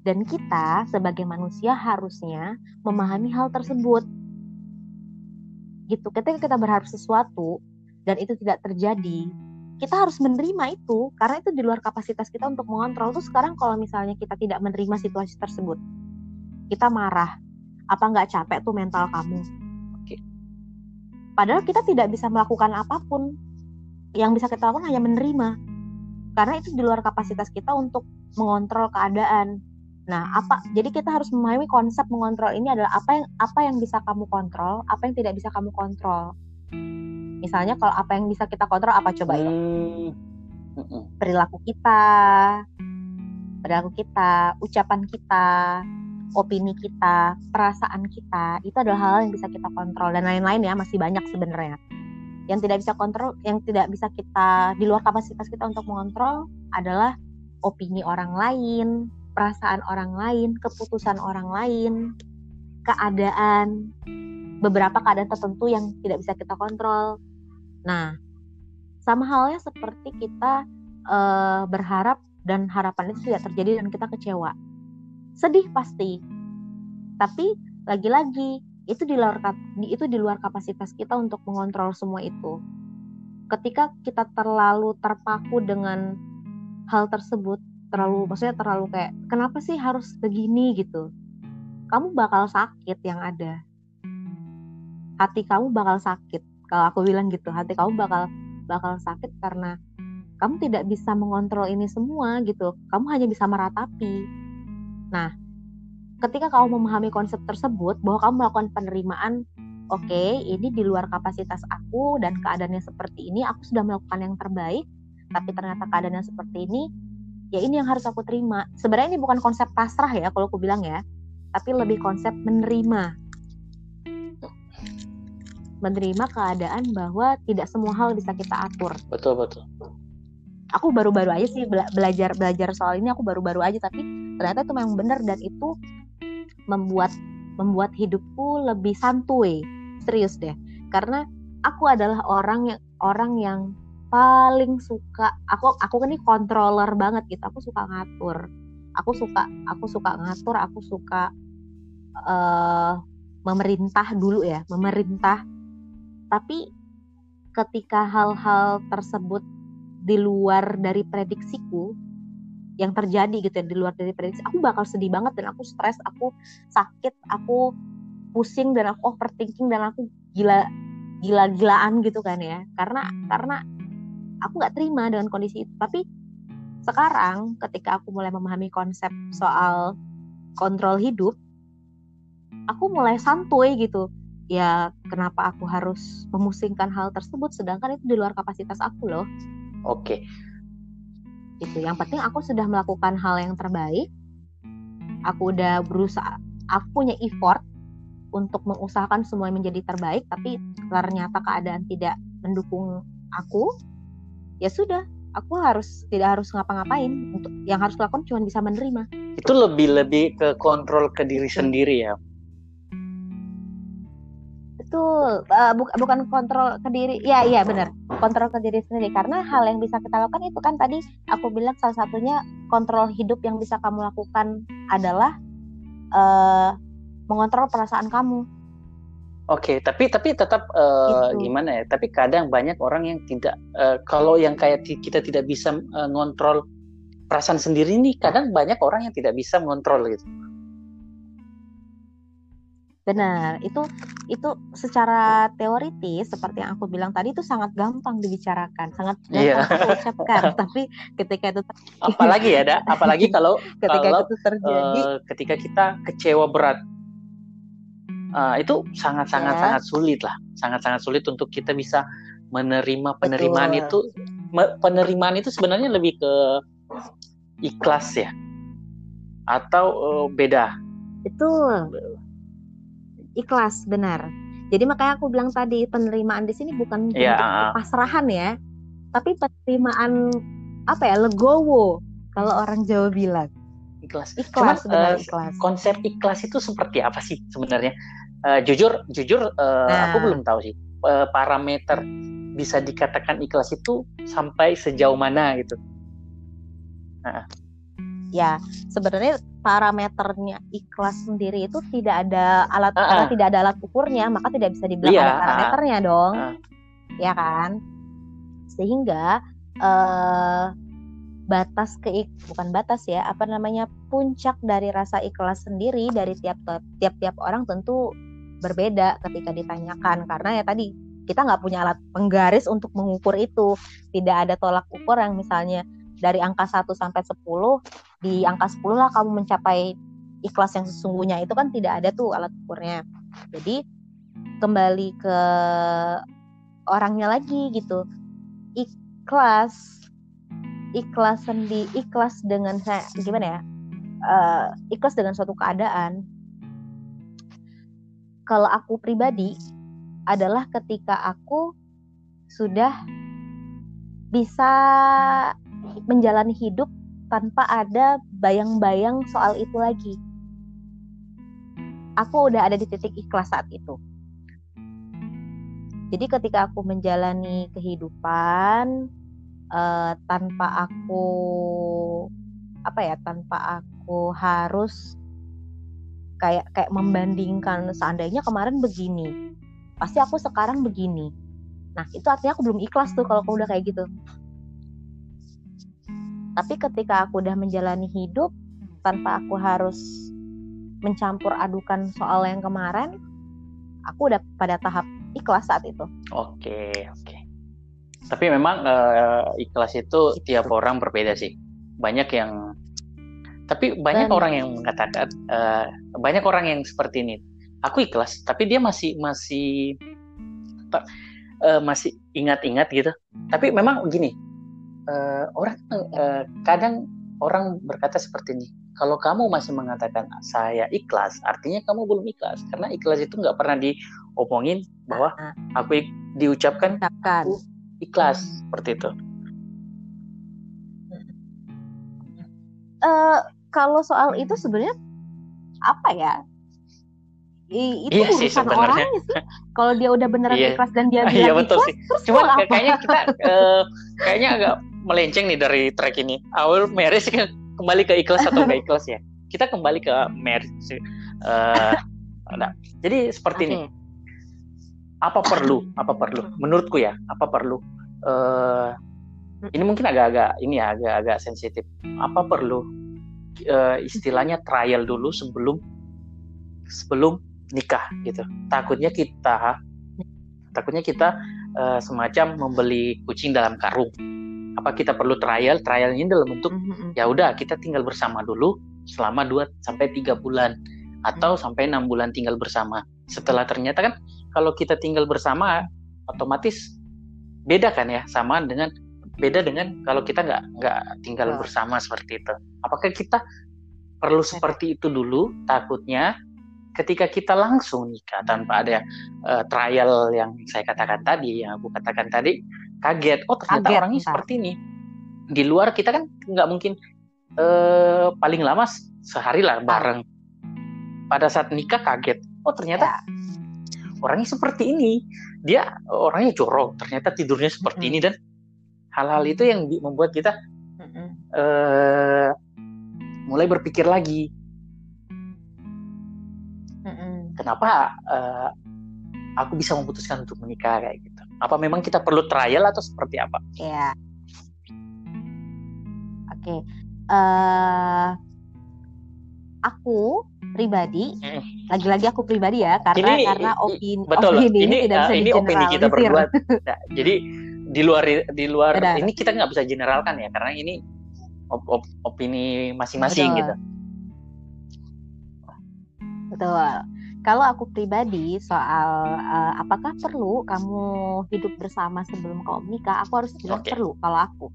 Dan kita sebagai manusia harusnya memahami hal tersebut. Gitu. Ketika kita berharap sesuatu dan itu tidak terjadi, kita harus menerima itu karena itu di luar kapasitas kita untuk mengontrol. Terus sekarang kalau misalnya kita tidak menerima situasi tersebut, kita marah, apa nggak capek tuh mental kamu? Padahal kita tidak bisa melakukan apa pun. Yang bisa kita lakukan hanya menerima. Karena itu di luar kapasitas kita untuk mengontrol keadaan. Nah, apa? Jadi kita harus memahami konsep mengontrol ini adalah apa yang apa yang bisa kamu kontrol, apa yang tidak bisa kamu kontrol. Misalnya kalau apa yang bisa kita kontrol apa coba ya? Perilaku kita, perilaku kita, ucapan kita, opini kita, perasaan kita, itu adalah hal yang bisa kita kontrol dan lain-lain ya masih banyak sebenarnya. Yang tidak bisa kontrol, yang tidak bisa kita di luar kapasitas kita untuk mengontrol adalah opini orang lain, perasaan orang lain, keputusan orang lain, keadaan, beberapa keadaan tertentu yang tidak bisa kita kontrol. Nah, sama halnya seperti kita uh, berharap dan harapan itu tidak terjadi dan kita kecewa. Sedih pasti. Tapi lagi-lagi itu di luar itu di luar kapasitas kita untuk mengontrol semua itu. Ketika kita terlalu terpaku dengan hal tersebut, terlalu maksudnya terlalu kayak kenapa sih harus begini gitu. Kamu bakal sakit yang ada. Hati kamu bakal sakit. Kalau aku bilang gitu hati kamu bakal bakal sakit karena kamu tidak bisa mengontrol ini semua gitu. Kamu hanya bisa meratapi. Nah ketika kamu memahami konsep tersebut bahwa kamu melakukan penerimaan oke okay, ini di luar kapasitas aku dan keadaannya seperti ini aku sudah melakukan yang terbaik tapi ternyata keadaannya seperti ini ya ini yang harus aku terima. Sebenarnya ini bukan konsep pasrah ya kalau aku bilang ya. Tapi lebih konsep menerima. Menerima keadaan bahwa tidak semua hal bisa kita atur. Betul betul. Aku baru-baru aja sih bela belajar belajar soal ini aku baru-baru aja tapi ternyata itu memang benar dan itu membuat membuat hidupku lebih santuy. Serius deh. Karena aku adalah orang yang orang yang paling suka aku aku kan ini controller banget gitu aku suka ngatur. Aku suka aku suka ngatur aku suka uh, memerintah dulu ya memerintah. Tapi ketika hal-hal tersebut di luar dari prediksiku yang terjadi gitu ya di luar dari prediksi aku bakal sedih banget dan aku stres aku sakit aku pusing dan aku overthinking dan aku gila gila-gilaan gitu kan ya. Karena karena aku nggak terima dengan kondisi itu. Tapi sekarang ketika aku mulai memahami konsep soal kontrol hidup aku mulai santuy gitu. Ya kenapa aku harus memusingkan hal tersebut sedangkan itu di luar kapasitas aku loh. Oke. Okay. itu yang penting aku sudah melakukan hal yang terbaik. Aku udah berusaha aku punya effort untuk mengusahakan semua menjadi terbaik tapi ternyata keadaan tidak mendukung aku ya sudah aku harus tidak harus ngapa-ngapain. Untuk yang harus lakukan cuma bisa menerima. Itu lebih lebih ke kontrol ke diri sendiri ya? Betul. Uh, bu bukan kontrol ke diri ya iya benar. Kontrol ke diri sendiri. Karena hal yang bisa kita lakukan itu kan tadi aku bilang salah satunya kontrol hidup yang bisa kamu lakukan adalah uh, mengontrol perasaan kamu Oke, okay, tapi tapi tetap uh, gitu. gimana ya? Tapi kadang banyak orang yang tidak uh, kalau yang kayak kita tidak bisa uh, ngontrol perasaan sendiri nih, kadang banyak orang yang tidak bisa mengontrol gitu. Benar, itu itu secara teoritis seperti yang aku bilang tadi itu sangat gampang dibicarakan, sangat gampang yeah. ucapkan. tapi ketika itu apalagi ya, da, apalagi kalau ketika kalau, itu terjadi, uh, ketika kita kecewa berat uh, itu sangat sangat ya. sangat sulit lah sangat sangat sulit untuk kita bisa menerima penerimaan Betul. itu. Penerimaan itu sebenarnya lebih ke ikhlas ya? Atau uh, beda? Itu ikhlas benar. Jadi makanya aku bilang tadi penerimaan di sini bukan ya, uh, pasrahan ya tapi penerimaan apa ya legowo kalau orang Jawa bilang ikhlas. Ikhlas, Cuman, uh, ikhlas. Konsep ikhlas itu seperti apa sih sebenarnya? Uh, jujur, jujur, uh, nah. aku belum tahu sih uh, parameter bisa dikatakan ikhlas itu sampai sejauh mana gitu. Nah. Ya, sebenarnya parameternya ikhlas sendiri itu tidak ada alat uh -uh. karena tidak ada alat ukurnya maka tidak bisa dibilang yeah, ada parameternya uh, dong uh. ya kan sehingga uh, batas ke bukan batas ya apa namanya puncak dari rasa ikhlas sendiri dari tiap tiap tiap orang tentu berbeda ketika ditanyakan. Karena ya tadi kita nggak punya alat penggaris untuk mengukur itu. Tidak ada tolak ukur yang misalnya dari angka 1 sampai 10 di angka 10 lah kamu mencapai ikhlas yang sesungguhnya. Itu kan tidak ada tuh alat ukurnya. Jadi kembali ke orangnya lagi gitu. Ikhlas ikhlas sendi ikhlas dengan saya gimana ya uh, ikhlas dengan suatu keadaan kalau aku pribadi adalah ketika aku sudah bisa menjalani hidup tanpa ada bayang-bayang soal itu lagi. Aku udah ada di titik ikhlas saat itu. Jadi ketika aku menjalani kehidupan uh, tanpa aku apa ya, tanpa aku harus kayak kayak membandingkan seandainya kemarin begini, pasti aku sekarang begini. Nah itu artinya aku belum ikhlas tuh kalau aku udah kayak gitu. Tapi ketika aku udah menjalani hidup tanpa aku harus mencampur adukan soal yang kemarin, aku udah pada tahap ikhlas saat itu. Oke, oke. Tapi memang uh, ikhlas itu tiap orang berbeda sih. Banyak yang tapi banyak Dan, orang yang mengatakan uh, banyak orang yang seperti ini. Aku ikhlas, tapi dia masih masih uh, masih ingat-ingat gitu. Tapi memang gini, uh, orang uh, kadang orang berkata seperti ini kalau kamu masih mengatakan saya ikhlas artinya kamu belum ikhlas karena ikhlas itu nggak pernah diomongin bahwa aku diucapkan aku ikhlas hmm. seperti itu uh, kalau soal itu sebenarnya apa ya I, itu iya urusan sih, orangnya sih. Kalau dia udah beneran iya. ikhlas dan dia bilang iya, betul ikhlas, sih. terus Cuman kayaknya kita uh, kayaknya agak melenceng nih dari track ini. Awal marriage kan kembali ke ikhlas atau nggak ikhlas ya. Kita kembali ke marriage. Uh, nah, jadi seperti okay. ini. Apa perlu? Apa perlu? Menurutku ya, apa perlu? Uh, ini mungkin agak-agak ini ya, agak-agak sensitif. Apa perlu uh, istilahnya trial dulu sebelum sebelum nikah gitu. Takutnya kita takutnya kita uh, semacam membeli kucing dalam karung. Apa kita perlu trial? Trial ini dalam bentuk mm-hmm. ya udah kita tinggal bersama dulu selama 2 sampai 3 bulan atau sampai enam bulan tinggal bersama. Setelah ternyata kan kalau kita tinggal bersama otomatis beda kan ya sama dengan beda dengan kalau kita nggak nggak tinggal oh. bersama seperti itu. Apakah kita perlu seperti itu dulu? Takutnya ketika kita langsung nikah tanpa ada uh, trial yang saya katakan tadi, yang aku katakan tadi, kaget. Oh ternyata kaget, orangnya seperti ini. Di luar kita kan nggak mungkin uh, paling lama sehari lah bareng. Pada saat nikah kaget. Oh ternyata ya. Orangnya seperti ini. Dia orangnya jorok. Ternyata tidurnya seperti hmm. ini dan hal-hal itu yang membuat kita uh, mulai berpikir lagi kenapa uh, aku bisa memutuskan untuk menikah kayak gitu apa memang kita perlu trial atau seperti apa ya oke okay. uh, eh, aku pribadi. Lagi-lagi aku pribadi ya karena ini, karena opini betul opini ini, ini tidak uh, bisa ini opini kita berdua. Nah, jadi di luar di luar ini kita nggak bisa generalkan ya karena ini op, op, opini masing-masing gitu. Betul. Kalau aku pribadi soal uh, apakah perlu kamu hidup bersama sebelum kau menikah, aku harus bilang okay. perlu kalau aku.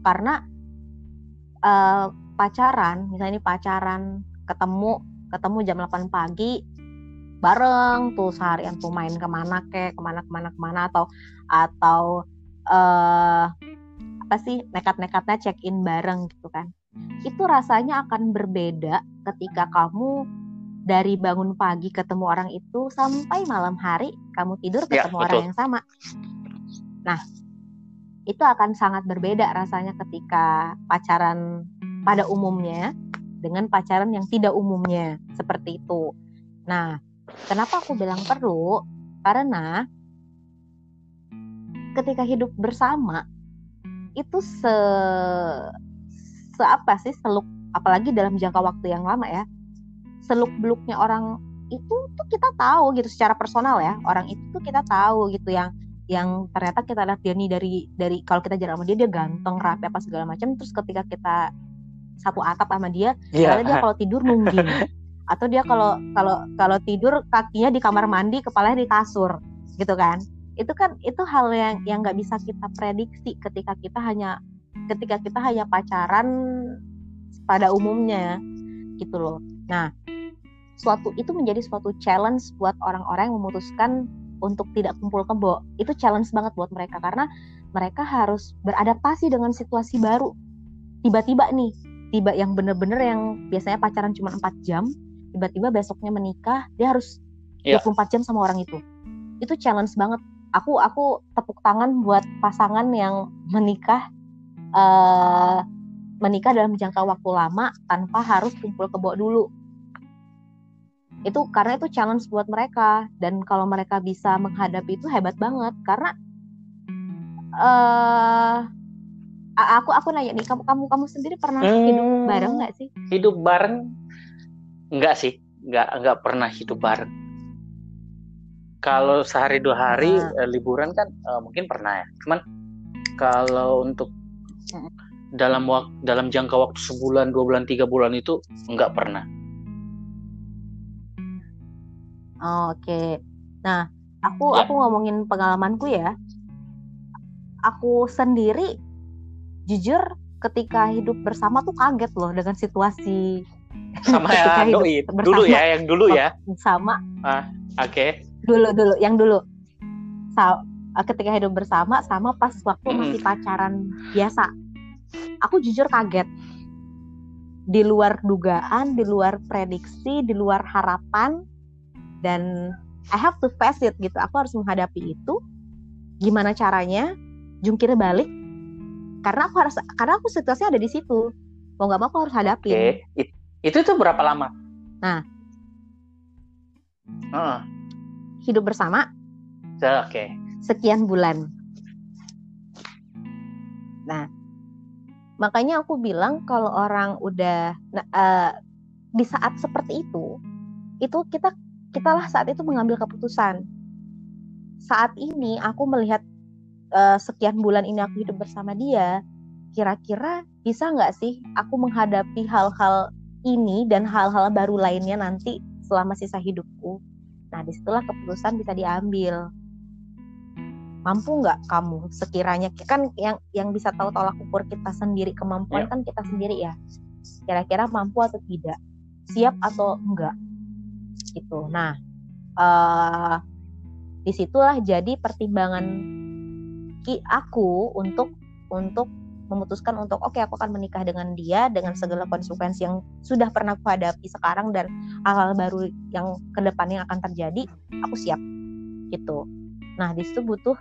Karena uh, pacaran, misalnya ini pacaran, ketemu, ketemu jam 8 pagi, bareng tuh seharian tuh main ke mana kek, ke mana ke mana ke mana atau atau uh, apa sih nekat-nekatnya check in bareng gitu kan. Itu rasanya akan berbeda ketika kamu dari bangun pagi ketemu orang itu sampai malam hari kamu tidur ya, ketemu ya, orang yang sama. Nah, itu akan sangat berbeda rasanya ketika pacaran pada umumnya dengan pacaran yang tidak umumnya seperti itu. Nah, kenapa aku bilang perlu? Karena ketika hidup bersama itu se se apa sih seluk apalagi dalam jangka waktu yang lama ya seluk beluknya orang itu tuh kita tahu gitu secara personal ya orang itu tuh kita tahu gitu yang yang ternyata kita lihat dia nih dari dari kalau kita jalan sama dia dia ganteng rapi apa segala macam terus ketika kita satu atap sama dia yeah. ternyata dia kalau tidur nungging atau dia kalau kalau kalau tidur kakinya di kamar mandi kepalanya di kasur gitu kan. Itu kan itu hal yang yang nggak bisa kita prediksi ketika kita hanya ketika kita hanya pacaran pada umumnya gitu loh. Nah suatu itu menjadi suatu challenge buat orang-orang yang memutuskan untuk tidak kumpul kebo. Itu challenge banget buat mereka karena mereka harus beradaptasi dengan situasi baru. Tiba-tiba nih tiba yang bener-bener yang biasanya pacaran cuma empat jam tiba-tiba besoknya menikah dia harus yeah. 24 jam sama orang itu. Itu challenge banget. Aku aku tepuk tangan buat pasangan yang menikah uh, menikah dalam jangka waktu lama tanpa harus kumpul kebo dulu. Itu karena itu challenge buat mereka. Dan kalau mereka bisa menghadapi itu hebat banget. Karena uh, aku aku nanya nih kamu kamu kamu sendiri pernah hmm, hidup bareng nggak sih hidup bareng nggak sih nggak nggak pernah hidup bareng kalau sehari dua hari nah. liburan kan uh, mungkin pernah ya cuman kalau untuk dalam waktu dalam jangka waktu sebulan dua bulan tiga bulan itu nggak pernah Oke. Nah, aku ya. aku ngomongin pengalamanku ya. Aku sendiri jujur ketika hidup bersama tuh kaget loh dengan situasi. Sama ya doi dulu ya yang dulu ya. Sama. Ah oke. Okay. dulu dulu yang dulu. Sa ketika hidup bersama sama pas waktu masih pacaran biasa. Aku jujur kaget. Di luar dugaan di luar prediksi di luar harapan dan I have to face it gitu. Aku harus menghadapi itu. Gimana caranya? Jungkir balik karena aku harus karena aku situasinya ada di situ mau nggak mau aku harus hadapi okay. itu tuh berapa lama nah uh. hidup bersama oke okay. sekian bulan nah makanya aku bilang kalau orang udah nah, uh, di saat seperti itu itu kita kitalah saat itu mengambil keputusan. Saat ini aku melihat uh, sekian bulan ini aku hidup bersama dia, kira-kira bisa nggak sih aku menghadapi hal-hal ini dan hal-hal baru lainnya nanti selama sisa hidupku. Nah, di situlah keputusan bisa diambil. Mampu nggak kamu sekiranya kan yang yang bisa tahu tolak ukur kita sendiri kemampuan ya. kan kita sendiri ya. Kira-kira mampu atau tidak, siap atau enggak gitu. Nah, uh, di situlah jadi pertimbangan ki aku untuk untuk memutuskan untuk oke okay, aku akan menikah dengan dia dengan segala konsekuensi yang sudah pernah aku hadapi sekarang dan hal-hal baru yang ke depannya akan terjadi aku siap gitu nah di situ butuh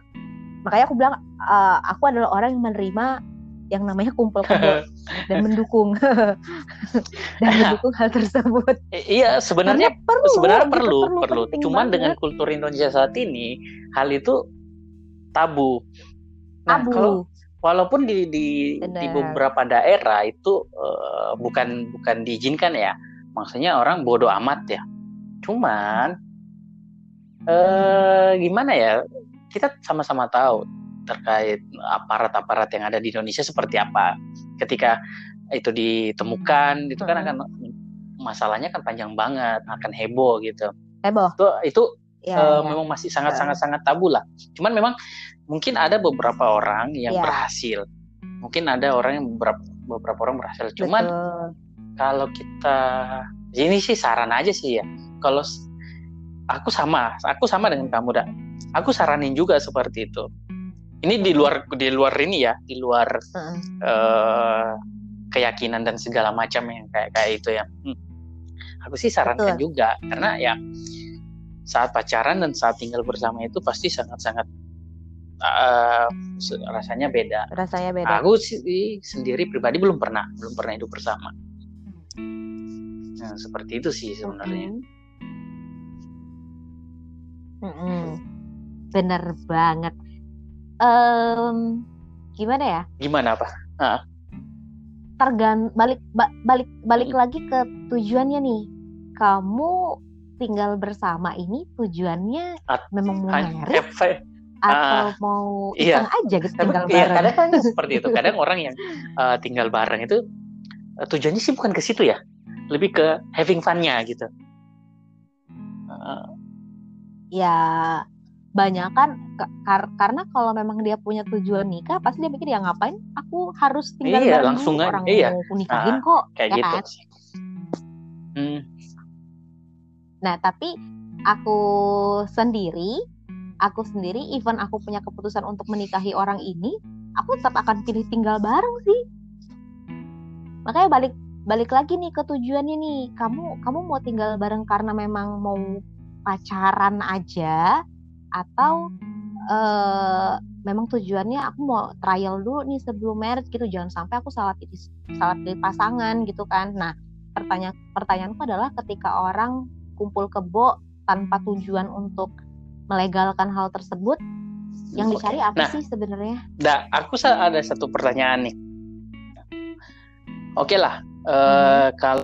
makanya aku bilang uh, aku adalah orang yang menerima yang namanya kumpul kumpul dan mendukung dan mendukung hal tersebut. Iya sebenarnya perlu, sebenarnya perlu perlu, perlu. Cuman banget. dengan kultur Indonesia saat ini hal itu tabu. Nah tabu. kalau walaupun di di, di beberapa daerah itu uh, bukan bukan diizinkan ya, maksudnya orang bodoh amat ya. Cuman uh, gimana ya? Kita sama-sama tahu terkait aparat-aparat yang ada di Indonesia seperti apa. Ketika itu ditemukan itu kan akan masalahnya kan panjang banget akan heboh gitu. Heboh? Itu itu ya, uh, ya. memang masih sangat sangat sangat tabu lah cuman memang mungkin ada beberapa orang yang ya. berhasil mungkin ada orang yang beberapa beberapa orang berhasil cuman Betul. kalau kita ini sih saran aja sih ya kalau aku sama aku sama dengan kamu dah aku saranin juga seperti itu ini di luar di luar ini ya di luar uh. Uh, keyakinan dan segala macam yang kayak kayak itu ya hmm. aku sih sarankan Betul. juga karena ya saat pacaran dan saat tinggal bersama itu pasti sangat sangat uh, rasanya beda. Rasanya beda. Aku sih sendiri pribadi belum pernah, belum pernah hidup bersama. Nah, seperti itu sih sebenarnya. Mm -hmm. Bener banget. Um, gimana ya? Gimana apa? Uh. Tergan balik ba balik balik hmm. lagi ke tujuannya nih. Kamu tinggal bersama ini tujuannya At memang mau merit atau uh, mau iya. aja gitu tinggal iya, bareng. Kadang kan seperti itu. Kadang orang yang uh, tinggal bareng itu uh, tujuannya sih bukan ke situ ya, lebih ke having fun-nya gitu. Uh, ya banyak kan kar karena kalau memang dia punya tujuan nikah pasti dia pikir ya ngapain aku harus tinggal iya, bareng langsung orang iya. mau nikahin uh, kok kayak ya gitu kan? Hmm. Nah, tapi aku sendiri, aku sendiri, even aku punya keputusan untuk menikahi orang ini, aku tetap akan pilih tinggal bareng sih. Makanya balik balik lagi nih ke tujuannya nih. Kamu kamu mau tinggal bareng karena memang mau pacaran aja atau uh, memang tujuannya aku mau trial dulu nih sebelum marriage gitu jangan sampai aku salah pilih salah pilih pasangan gitu kan nah pertanyaan pertanyaanku adalah ketika orang kumpul kebo tanpa tujuan untuk melegalkan hal tersebut yang dicari apa nah, sih sebenarnya? Nah, aku ada satu pertanyaan nih. Oke okay lah, uh, kalau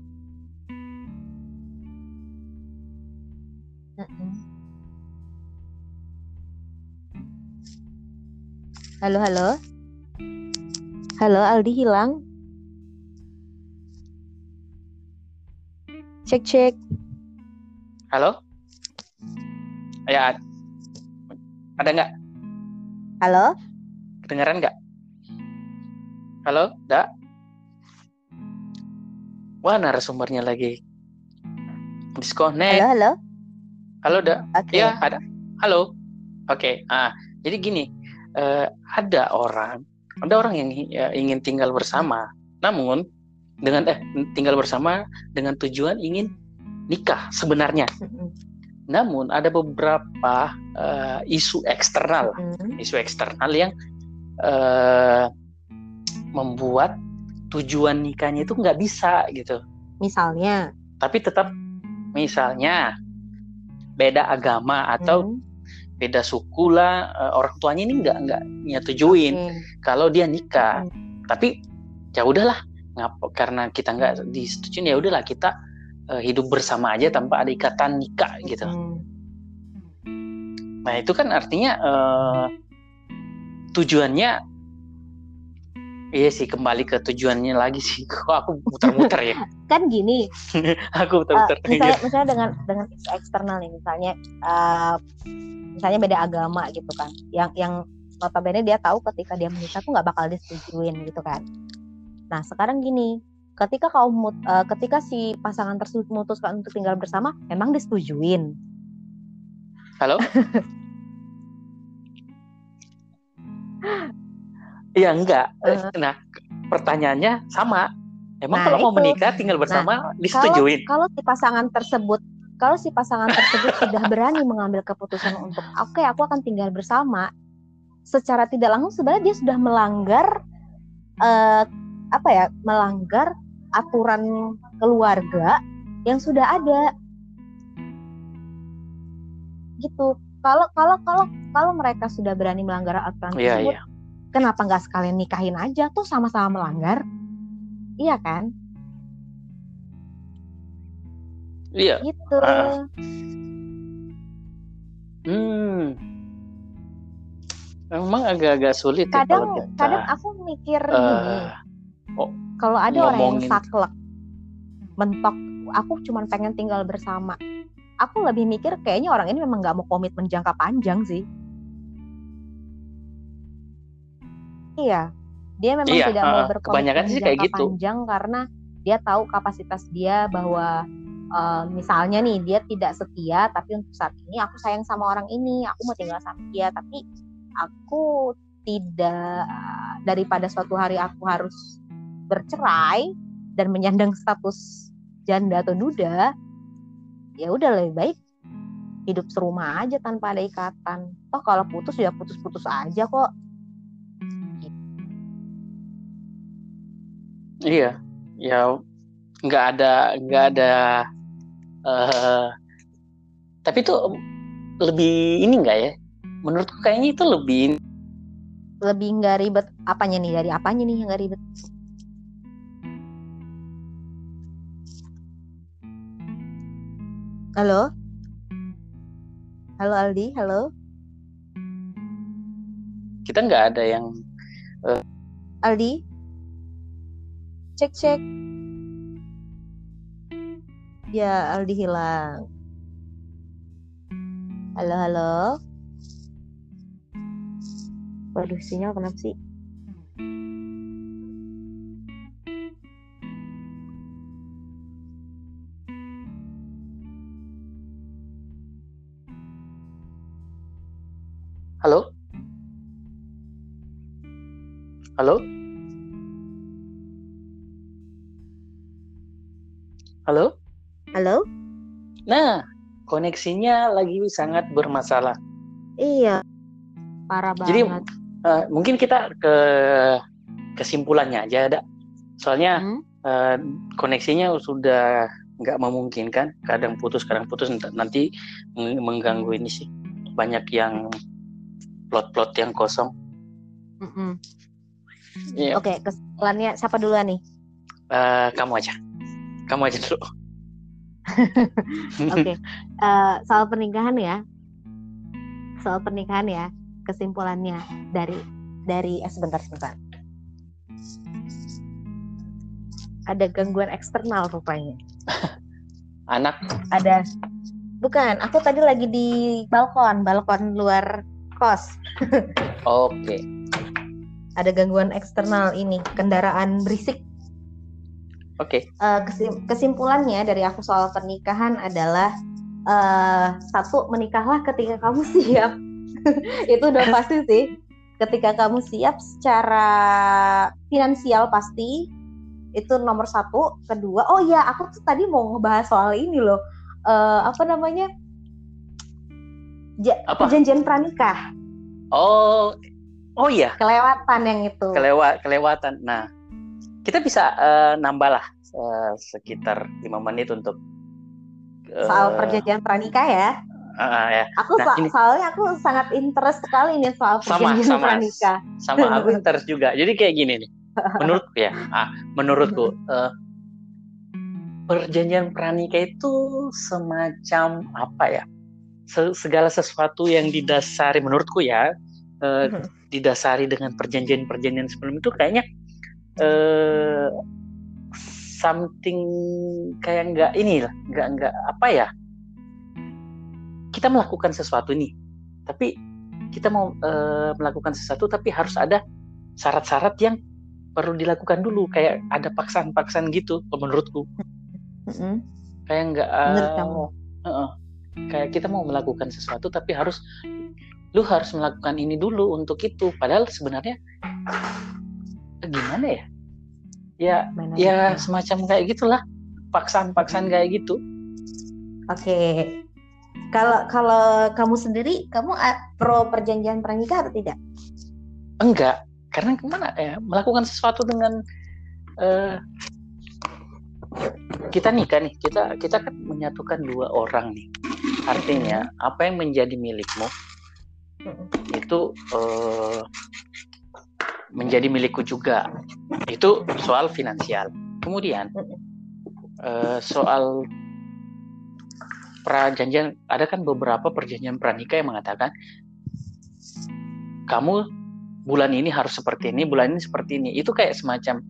Halo, halo. Halo, Aldi hilang. Cek, cek. Halo? Ya, ada nggak? Halo? Kedengaran nggak? Halo, Da? Wah, narasumbernya lagi disconnect. Halo, halo. Halo, Da? Okay. Ya, ada. Halo. Oke. Okay. Ah, jadi gini, uh, ada orang, ada orang yang ya, ingin tinggal bersama, namun dengan eh tinggal bersama dengan tujuan ingin nikah sebenarnya. Namun ada beberapa uh, isu eksternal, isu eksternal yang uh, membuat tujuan nikahnya itu nggak bisa gitu. Misalnya. Tapi tetap misalnya beda agama atau hmm. beda suku lah uh, orang tuanya ini nggak nggak nyetujuin okay. kalau dia nikah. Hmm. Tapi ya udahlah ngap karena kita nggak disetujuin ya udahlah kita uh, hidup bersama aja tanpa ada ikatan nikah gitu. Hmm. Nah itu kan artinya uh, tujuannya Iya sih kembali ke tujuannya lagi sih. Kok aku muter-muter ya? kan gini. aku muter-muter. Uh, misalnya, misalnya dengan dengan eksternal nih, misalnya uh, misalnya beda agama gitu kan. Yang yang notabene dia tahu ketika dia menikah tuh nggak bakal disetujuin gitu kan. Nah sekarang gini, ketika kaum uh, ketika si pasangan tersebut memutuskan untuk tinggal bersama memang disetujuin halo Iya enggak. Uh, nah, pertanyaannya sama. Emang nah, kalau itu. mau menikah tinggal nah, bersama nah, disetujuin? Kalau, kalau si pasangan tersebut kalau si pasangan tersebut sudah berani mengambil keputusan untuk oke okay, aku akan tinggal bersama, secara tidak langsung sebenarnya dia sudah melanggar uh, apa ya melanggar aturan keluarga yang sudah ada. Gitu. Kalau kalau kalau kalau mereka sudah berani melanggar aturan yeah, tersebut yeah. kenapa nggak sekalian nikahin aja? Tuh sama-sama melanggar. Iya kan? Iya. Gitu. Uh. hmm. Memang agak-agak sulit kadang ya kita, kadang aku mikir uh, gini. oh, kalau ada ngomongin. orang yang saklek mentok aku cuma pengen tinggal bersama aku lebih mikir kayaknya orang ini memang nggak mau komitmen jangka panjang sih iya dia memang iya, tidak uh, mau berkomitmen sih jangka kayak gitu. panjang karena dia tahu kapasitas dia bahwa uh, misalnya nih dia tidak setia tapi untuk saat ini aku sayang sama orang ini aku mau tinggal sama dia tapi aku tidak daripada suatu hari aku harus bercerai dan menyandang status janda atau duda ya udah lebih baik hidup serumah aja tanpa ada ikatan. Toh kalau putus ya putus-putus aja kok. Iya, ya nggak ada nggak ada. Uh, tapi itu lebih ini enggak ya? Menurutku kayaknya itu lebih lebih nggak ribet apanya nih dari apanya nih yang nggak ribet? Halo? Halo Aldi, halo? Kita nggak ada yang... Uh... Aldi? Cek, cek. Ya, Aldi hilang. Halo, halo? Waduh, sinyal kenapa sih? Halo? Halo? Halo? Halo? Nah, koneksinya lagi sangat bermasalah. Iya, parah banget. Jadi uh, mungkin kita ke kesimpulannya aja ada. Soalnya hmm? uh, koneksinya sudah nggak memungkinkan. Kadang putus, kadang putus. Nanti mengganggu ini sih. Banyak yang plot-plot yang kosong. Mm -mm. Yeah. Oke, okay, kesimpulannya siapa duluan nih? Uh, kamu aja. Kamu aja dulu. Oke, okay. uh, eh, soal pernikahan ya. Soal pernikahan ya, kesimpulannya dari dari eh, sebentar sebentar. Ada gangguan eksternal rupanya. Anak? Ada. Bukan, aku tadi lagi di balkon, balkon luar kos. Oke. Okay. Ada gangguan eksternal ini, kendaraan berisik. Oke. Okay. Uh, kesim kesimpulannya dari aku soal pernikahan adalah uh, satu menikahlah ketika kamu siap. Itu udah pasti sih. Ketika kamu siap secara finansial pasti itu nomor satu. Kedua, oh ya aku tuh tadi mau ngebahas soal ini loh. Uh, apa namanya? Ja, Apa? perjanjian pranikah. Oh, oh iya. Kelewatan yang itu. Kelewat, kelewatan. Nah, kita bisa uh, nambah lah uh, sekitar lima menit untuk uh, soal perjanjian pranikah ya. Uh, ya. Aku nah, so ini, soalnya aku sangat interest sekali nih soal perjanjian sama, pranikah. Sama aku interest juga. Jadi kayak gini nih. Menurutku ya, ah, menurutku uh, perjanjian pranikah itu semacam apa ya? Segala sesuatu yang didasari menurutku ya uh, didasari dengan perjanjian-perjanjian sebelum itu kayaknya uh, something kayak nggak ini lah nggak nggak apa ya kita melakukan sesuatu nih tapi kita mau uh, melakukan sesuatu tapi harus ada syarat-syarat yang perlu dilakukan dulu kayak ada paksaan-paksaan gitu menurutku. Mm-hmm. kayak nggak uh, uh, uh, kayak kita mau melakukan sesuatu tapi harus lu harus melakukan ini dulu untuk itu. Padahal sebenarnya gimana ya? Ya Mana ya itu? semacam kayak gitulah. Paksaan-paksaan kayak gitu. Oke. Kalau kalau kamu sendiri kamu pro perjanjian pernikah atau tidak? Enggak. Karena ke mana ya melakukan sesuatu dengan uh, kita nikah nih. Kita kita kan menyatukan dua orang nih artinya apa yang menjadi milikmu itu uh, menjadi milikku juga. Itu soal finansial. Kemudian uh, soal perjanjian ada kan beberapa perjanjian pranikah yang mengatakan kamu bulan ini harus seperti ini bulan ini seperti ini. Itu kayak semacam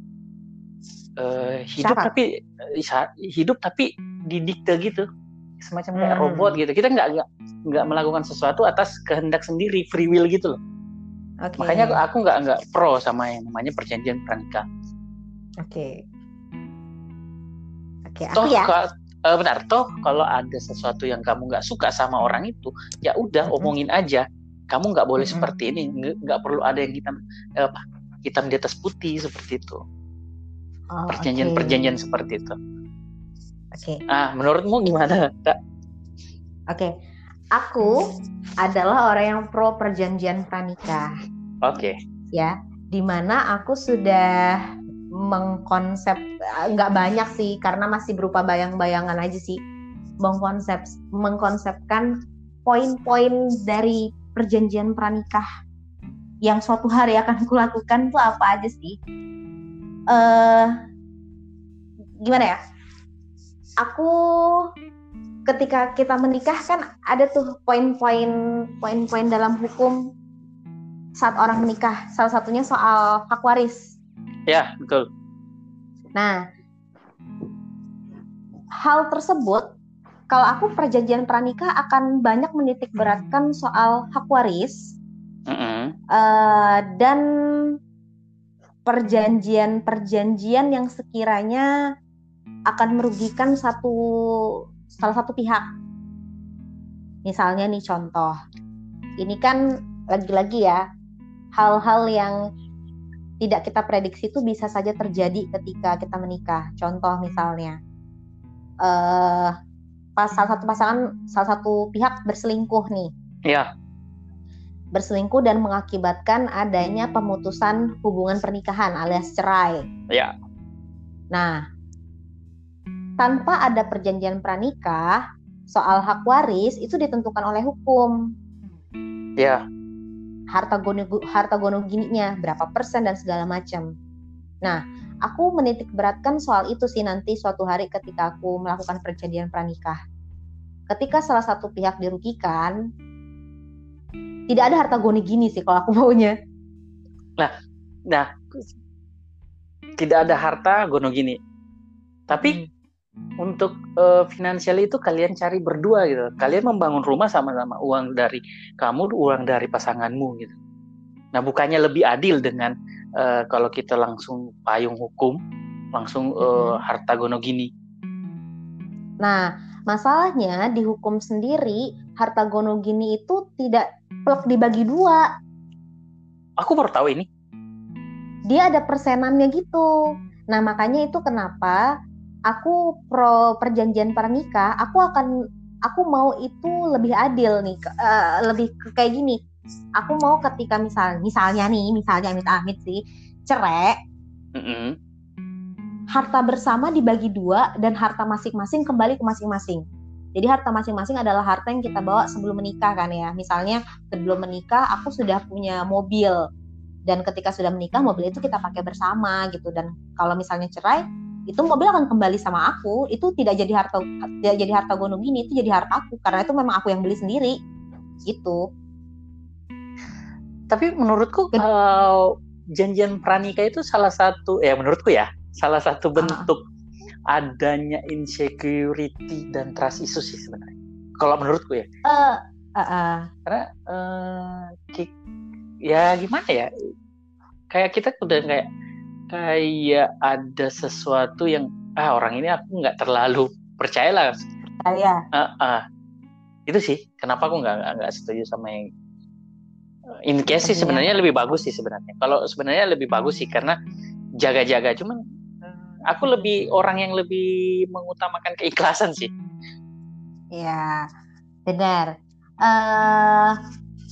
uh, hidup Syarat. tapi hidup tapi didikte gitu semacam kayak hmm. robot gitu kita nggak nggak nggak melakukan sesuatu atas kehendak sendiri free will gitu loh okay. makanya aku nggak nggak pro sama yang namanya perjanjian pranikah oke okay. oke okay, toh ya. uh, benar toh kalau ada sesuatu yang kamu nggak suka sama orang itu ya udah mm -hmm. omongin aja kamu nggak boleh mm -hmm. seperti ini nggak perlu ada yang hitam eh, apa hitam di atas putih seperti itu oh, perjanjian-perjanjian okay. seperti itu Oke. Okay. Ah, menurutmu gimana, Kak? Oke. Okay. aku adalah orang yang pro perjanjian pranikah. Oke. Okay. Ya, di mana aku sudah mengkonsep nggak banyak sih karena masih berupa bayang-bayangan aja sih mengkonsep mengkonsepkan poin-poin dari perjanjian pranikah yang suatu hari akan kulakukan tuh apa aja sih? Uh, gimana ya? Aku ketika kita menikah kan ada tuh poin-poin poin-poin dalam hukum saat orang menikah. Salah satunya soal hak waris. Ya, betul. Nah, hal tersebut kalau aku perjanjian pranikah akan banyak menitik beratkan soal hak waris mm -hmm. uh, dan perjanjian-perjanjian yang sekiranya akan merugikan satu salah satu pihak. Misalnya nih contoh, ini kan lagi-lagi ya hal-hal yang tidak kita prediksi itu bisa saja terjadi ketika kita menikah. Contoh misalnya, uh, pas salah satu pasangan salah satu pihak berselingkuh nih. Iya. Berselingkuh dan mengakibatkan adanya pemutusan hubungan pernikahan alias cerai. Iya. Nah, tanpa ada perjanjian pranikah, soal hak waris itu ditentukan oleh hukum. Iya. Harta gono harta gono gininya berapa persen dan segala macam. Nah, aku menitik beratkan soal itu sih nanti suatu hari ketika aku melakukan perjanjian pranikah. Ketika salah satu pihak dirugikan, tidak ada harta goni gini sih kalau aku maunya. Nah, nah, tidak ada harta gono gini. Tapi hmm. Untuk uh, finansial itu kalian cari berdua gitu. Kalian membangun rumah sama-sama uang dari kamu, uang dari pasanganmu gitu. Nah, bukannya lebih adil dengan uh, kalau kita langsung payung hukum, langsung uh, harta gono gini. Nah, masalahnya di hukum sendiri harta gono gini itu tidak plek dibagi dua. Aku baru tahu ini. Dia ada persenannya gitu. Nah, makanya itu kenapa aku pro perjanjian pernikah, aku akan aku mau itu lebih adil nih, uh, lebih kayak gini. Aku mau ketika misal misalnya nih misalnya amit amit sih cerai mm -hmm. harta bersama dibagi dua dan harta masing-masing kembali ke masing-masing. Jadi harta masing-masing adalah harta yang kita bawa sebelum menikah kan ya. Misalnya sebelum menikah aku sudah punya mobil. Dan ketika sudah menikah mobil itu kita pakai bersama gitu. Dan kalau misalnya cerai itu mobil akan kembali sama aku itu tidak jadi harta tidak jadi harta gunung ini itu jadi harta aku karena itu memang aku yang beli sendiri gitu tapi menurutku uh, janjian pranikah itu salah satu ya menurutku ya salah satu ah. bentuk uh. adanya insecurity dan trust issues sih sebenarnya kalau menurutku ya uh, uh, uh. karena uh, ya gimana ya kayak kita udah kayak kayak ada sesuatu yang ah orang ini aku nggak terlalu percaya lah percaya uh, uh. itu sih kenapa aku nggak nggak setuju sama yang in case sih sebenarnya lebih bagus sih sebenarnya. Kalau sebenarnya lebih bagus sih karena jaga-jaga cuman eh, aku lebih orang yang lebih mengutamakan keikhlasan sih. Ya, benar. Uh,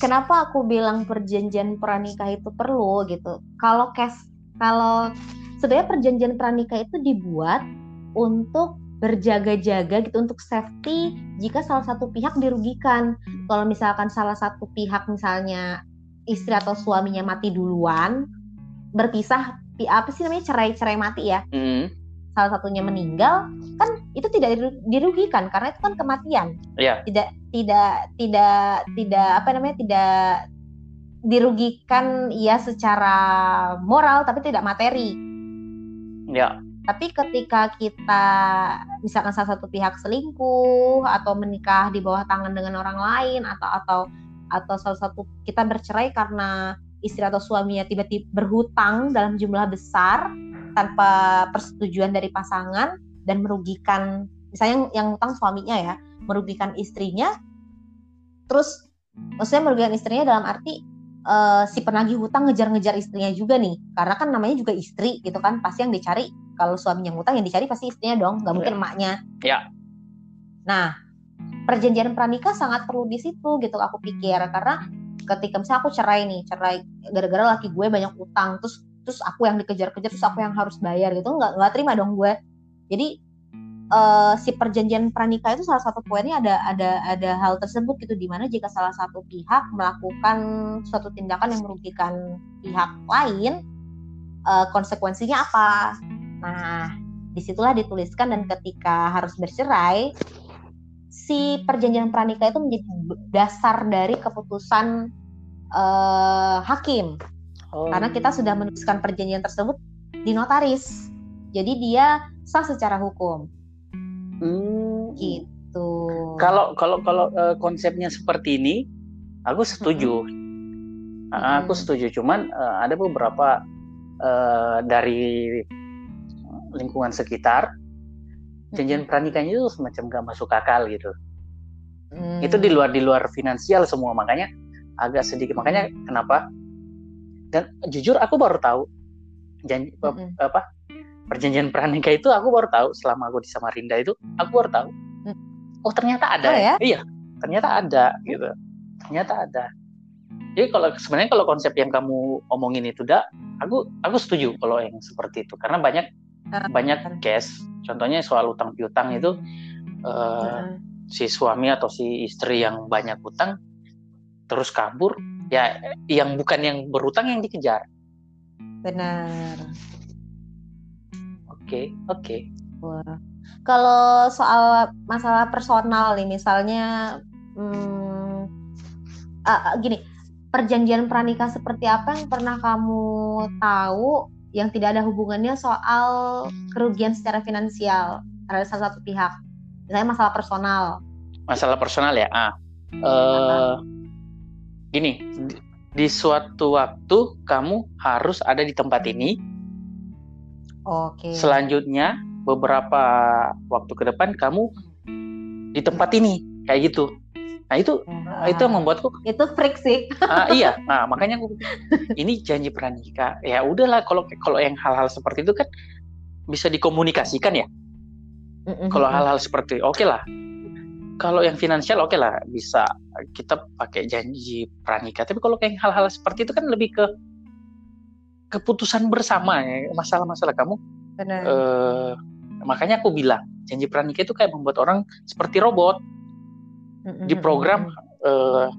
kenapa aku bilang perjanjian pranikah itu perlu gitu? Kalau cash, kalau sebenarnya perjanjian pranikah itu dibuat untuk berjaga-jaga gitu untuk safety jika salah satu pihak dirugikan. Kalau misalkan salah satu pihak misalnya istri atau suaminya mati duluan, berpisah apa sih namanya cerai-cerai mati ya. Mm. Salah satunya meninggal, kan itu tidak dirugikan karena itu kan kematian. Yeah. Tidak tidak tidak tidak apa namanya tidak dirugikan ya secara moral tapi tidak materi. Ya. Tapi ketika kita misalkan salah satu pihak selingkuh atau menikah di bawah tangan dengan orang lain atau atau atau salah satu kita bercerai karena istri atau suaminya tiba-tiba berhutang dalam jumlah besar tanpa persetujuan dari pasangan dan merugikan misalnya yang, yang hutang suaminya ya merugikan istrinya terus maksudnya merugikan istrinya dalam arti uh, si penagih hutang ngejar-ngejar istrinya juga nih. Karena kan namanya juga istri gitu kan. Pasti yang dicari kalau suaminya ngutang yang dicari pasti istrinya dong. Nggak mungkin iya. emaknya. Ya nah perjanjian pranikah sangat perlu di situ gitu aku pikir. Karena ketika misalnya aku cerai nih cerai gara-gara laki gue banyak utang terus terus aku yang dikejar-kejar terus aku yang harus bayar gitu nggak nggak terima dong gue. Jadi uh, si perjanjian pranikah itu salah satu poinnya ada ada ada hal tersebut gitu di mana jika salah satu pihak melakukan suatu tindakan yang merugikan pihak lain uh, konsekuensinya apa nah di situlah dituliskan dan ketika harus bercerai si perjanjian pranikah itu menjadi dasar dari keputusan uh, hakim Oh. Karena kita sudah menuliskan perjanjian tersebut di notaris. Jadi dia sah secara hukum. Hmm. Gitu. Kalau kalau kalau uh, konsepnya seperti ini, aku setuju. Hmm. Uh, aku setuju. Cuman uh, ada beberapa uh, dari lingkungan sekitar perjanjian pernikahnya itu semacam gak masuk akal gitu. Hmm. Itu di luar di luar finansial semua makanya agak sedikit makanya kenapa dan jujur aku baru tahu janji mm -hmm. apa perjanjian pranikah itu aku baru tahu selama aku di Samarinda itu aku baru tahu. Mm. oh ternyata ada oh, ya? iya ternyata ada gitu. Ternyata ada. Jadi kalau sebenarnya kalau konsep yang kamu omongin itu dah aku aku setuju kalau yang seperti itu. Karena banyak uh, banyak case. Contohnya soal utang piutang itu uh, uh. si suami atau si istri yang banyak utang terus kabur ya yang bukan yang berutang yang dikejar. Benar okay, oke. Okay. kalau soal masalah personal nih misalnya hmm, uh, gini perjanjian pranikah seperti apa yang pernah kamu tahu yang tidak ada hubungannya soal kerugian secara finansial terhadap salah satu pihak? Misalnya masalah personal. Masalah personal ya? Ah. Uh, gini di suatu waktu kamu harus ada di tempat ini. Oke. Selanjutnya beberapa waktu ke depan kamu di tempat ini kayak gitu. Nah itu nah, itu yang membuatku itu freak sih. Ah, iya, nah makanya aku ini janji pranikah. Ya udahlah kalau kalau yang hal-hal seperti itu kan bisa dikomunikasikan ya. Kalau hal-hal seperti oke okay lah kalau yang finansial oke okay lah bisa kita pakai janji pranikah tapi kalau kayak hal-hal seperti itu kan lebih ke keputusan bersama ya masalah-masalah kamu. Benar. Uh, makanya aku bilang janji pranikah itu kayak membuat orang seperti robot. Di program uh,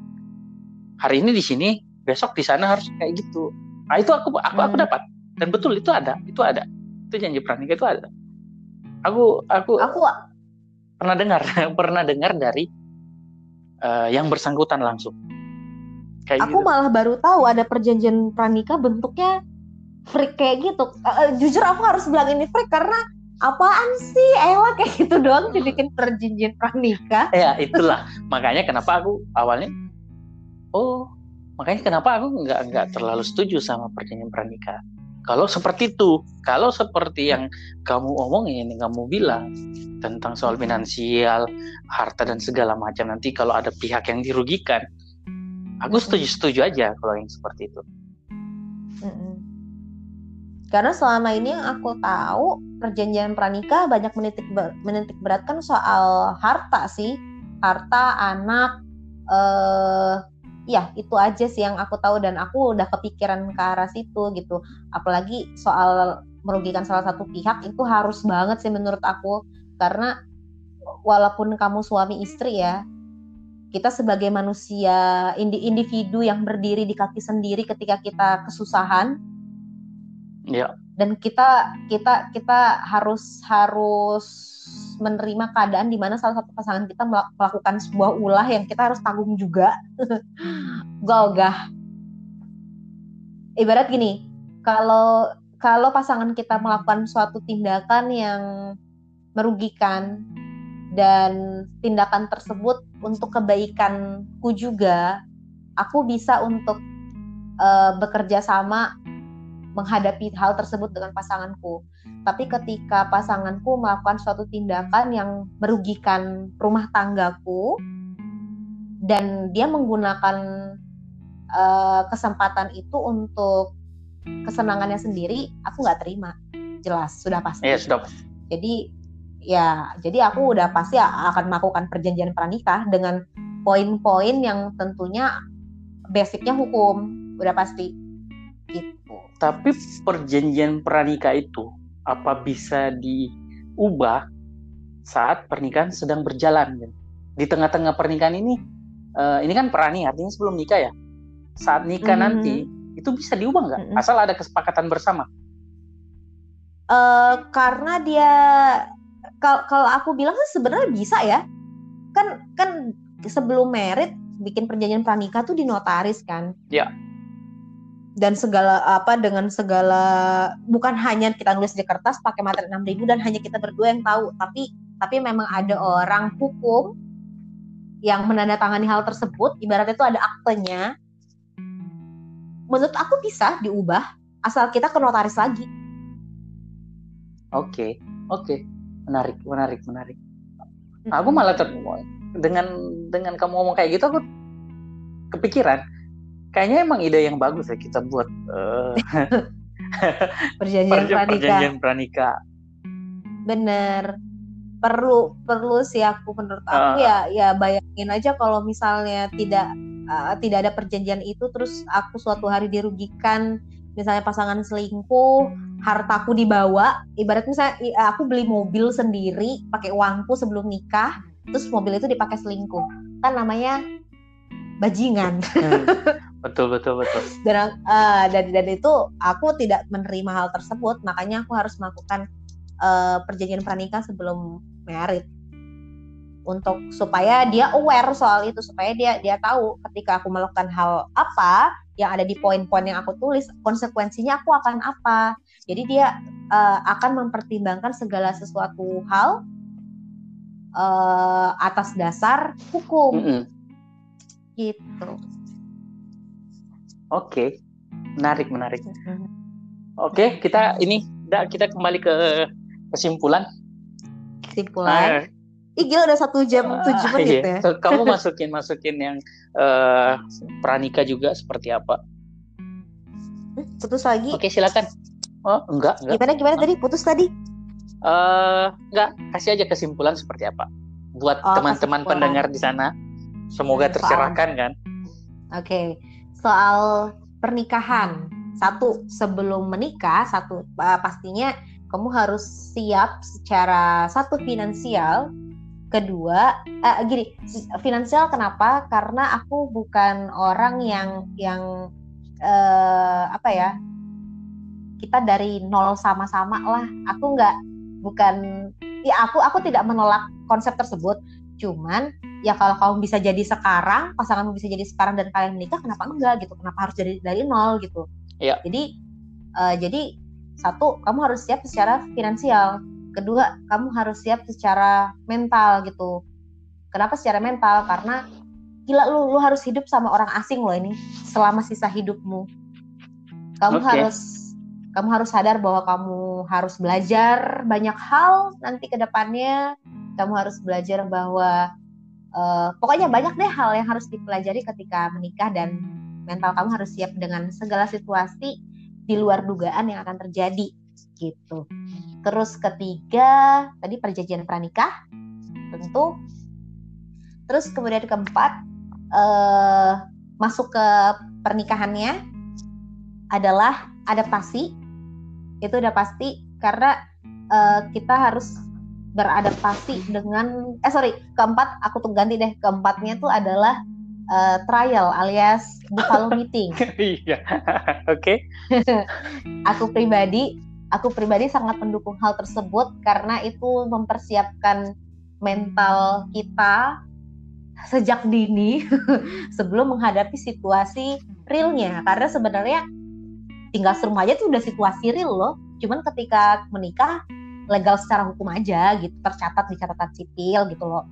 hari ini di sini besok di sana harus kayak gitu. Nah itu aku aku aku mm. dapat. Dan betul itu ada itu ada. Itu janji pranikah itu ada. Aku aku aku pernah dengar pernah dengar dari uh, yang bersangkutan langsung. Kayak aku gitu. malah baru tahu ada perjanjian pranikah bentuknya freak kayak gitu. Uh, jujur aku harus bilang ini freak karena apaan sih? Ella kayak gitu doang dibikin perjanjian pranikah ya itulah. Makanya kenapa aku awalnya oh makanya kenapa aku nggak nggak terlalu setuju sama perjanjian pranikah kalau seperti itu, kalau seperti yang kamu omongin, yang kamu bilang tentang soal finansial, harta dan segala macam nanti kalau ada pihak yang dirugikan, aku setuju-setuju aja kalau yang seperti itu. Karena selama ini yang aku tahu perjanjian pranikah banyak menitik menitik beratkan soal harta sih, harta anak, eh, ya itu aja sih yang aku tahu dan aku udah kepikiran ke arah situ gitu. Apalagi soal merugikan salah satu pihak itu harus banget sih menurut aku. Karena walaupun kamu suami istri ya kita sebagai manusia individu yang berdiri di kaki sendiri ketika kita kesusahan ya dan kita kita kita harus harus menerima keadaan di mana salah satu pasangan kita melakukan sebuah ulah yang kita harus tanggung juga. Gogah. Ibarat gini, kalau kalau pasangan kita melakukan suatu tindakan yang merugikan dan tindakan tersebut untuk kebaikanku juga, aku bisa untuk uh, bekerja sama menghadapi hal tersebut dengan pasanganku. Tapi ketika pasanganku melakukan suatu tindakan yang merugikan rumah tanggaku dan dia menggunakan uh, kesempatan itu untuk kesenangannya sendiri, aku nggak terima. Jelas, sudah pasti. Iya, sudah. Jadi ya jadi aku udah pasti akan melakukan perjanjian pranikah dengan poin-poin yang tentunya basicnya hukum udah pasti gitu. Tapi perjanjian pranikah itu apa bisa diubah saat pernikahan sedang berjalan? Di tengah-tengah pernikahan ini, uh, ini kan perani artinya sebelum nikah ya. Saat nikah mm -hmm. nanti itu bisa diubah nggak? Mm -hmm. Asal ada kesepakatan bersama. Uh, karena dia kalau aku bilang sih sebenarnya bisa ya. Kan kan sebelum merit bikin perjanjian pranikah tuh di notaris kan. Iya. Dan segala apa dengan segala bukan hanya kita nulis di kertas pakai materi 6000 dan hanya kita berdua yang tahu, tapi tapi memang ada orang hukum yang menandatangani hal tersebut, ibaratnya itu ada aktenya. Menurut aku bisa diubah asal kita ke notaris lagi. Oke, okay, oke, okay. menarik, menarik, menarik. Aku malah ter dengan dengan kamu ngomong kayak gitu aku kepikiran kayaknya emang ide yang bagus ya kita buat uh, perjanjian pranika. Perjanjian pranika. Bener. Perlu perlu sih aku menurut aku uh, ya ya bayangin aja kalau misalnya tidak uh, tidak ada perjanjian itu terus aku suatu hari dirugikan misalnya pasangan selingkuh hartaku dibawa ibaratnya saya aku beli mobil sendiri pakai uangku sebelum nikah terus mobil itu dipakai selingkuh kan namanya bajingan hmm. betul betul betul dan uh, dan dan itu aku tidak menerima hal tersebut makanya aku harus melakukan uh, perjanjian pernikah sebelum merit untuk supaya dia aware soal itu supaya dia dia tahu ketika aku melakukan hal apa yang ada di poin-poin yang aku tulis konsekuensinya aku akan apa jadi dia uh, akan mempertimbangkan segala sesuatu hal uh, atas dasar hukum. Mm -hmm. Gitu. Oke, okay. menarik menarik. Oke, okay, kita ini kita kembali ke kesimpulan. Kesimpulan. Uh, Ih gila udah satu jam ah, tujuh uh, menit iya. ya. Kamu masukin masukin yang uh, pranika juga seperti apa? Putus lagi. Oke silakan. Oh enggak enggak. Gimana gimana tadi putus tadi? uh, nggak kasih aja kesimpulan seperti apa buat oh, teman-teman pendengar di sana semoga hmm, tercerahkan kan? Oke okay. soal pernikahan. Satu sebelum menikah satu uh, pastinya kamu harus siap secara satu finansial. Kedua uh, gini finansial kenapa? Karena aku bukan orang yang yang uh, apa ya kita dari nol sama-sama lah. Aku nggak bukan ya aku aku tidak menolak konsep tersebut. Cuman ya kalau kamu bisa jadi sekarang pasanganmu bisa jadi sekarang dan kalian menikah kenapa enggak gitu kenapa harus jadi dari nol gitu ya. jadi uh, jadi satu kamu harus siap secara finansial kedua kamu harus siap secara mental gitu kenapa secara mental karena gila lu lu harus hidup sama orang asing loh ini selama sisa hidupmu kamu okay. harus kamu harus sadar bahwa kamu harus belajar banyak hal nanti ke depannya. Kamu harus belajar bahwa uh, pokoknya banyak deh hal yang harus dipelajari ketika menikah dan mental kamu harus siap dengan segala situasi di luar dugaan yang akan terjadi gitu. Terus ketiga tadi perjanjian pranikah tentu. Terus kemudian keempat uh, masuk ke pernikahannya adalah adaptasi itu udah pasti karena uh, kita harus beradaptasi dengan eh sorry keempat aku tuh ganti deh keempatnya tuh adalah uh, trial alias buffalo meeting. Iya, oke. aku pribadi aku pribadi sangat mendukung hal tersebut karena itu mempersiapkan mental kita sejak dini sebelum menghadapi situasi realnya karena sebenarnya tinggal serumah aja tuh udah situasi real loh cuman ketika menikah legal secara hukum aja gitu tercatat di catatan sipil gitu loh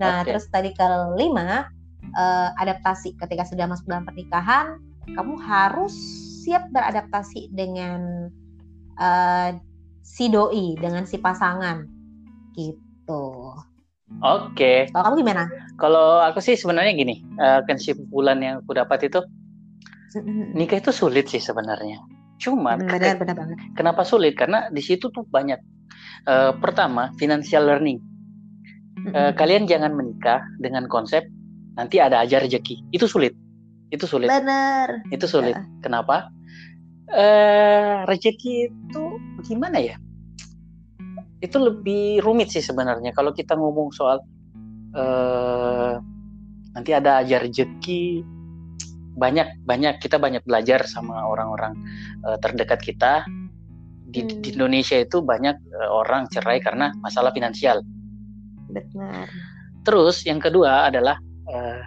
nah okay. terus tadi kelima uh, adaptasi ketika sudah masuk dalam pernikahan kamu harus siap beradaptasi dengan uh, si doi dengan si pasangan gitu Oke. Okay. Kalau kamu gimana? Kalau aku sih sebenarnya gini, uh, kesimpulan yang aku dapat itu nikah itu sulit sih sebenarnya. Cuman benar, benar banget. kenapa sulit? Karena di situ tuh banyak Uh, pertama, financial learning. Uh, kalian jangan menikah dengan konsep nanti ada aja rezeki. Itu sulit. Itu sulit. Benar. Itu sulit. Ya. Kenapa? Uh, rezeki itu gimana ya? Itu lebih rumit sih sebenarnya. Kalau kita ngomong soal uh, nanti ada aja rezeki, banyak banyak kita banyak belajar sama orang-orang uh, terdekat kita di, hmm. di Indonesia itu banyak uh, orang cerai karena masalah finansial. Benar. Terus yang kedua adalah uh,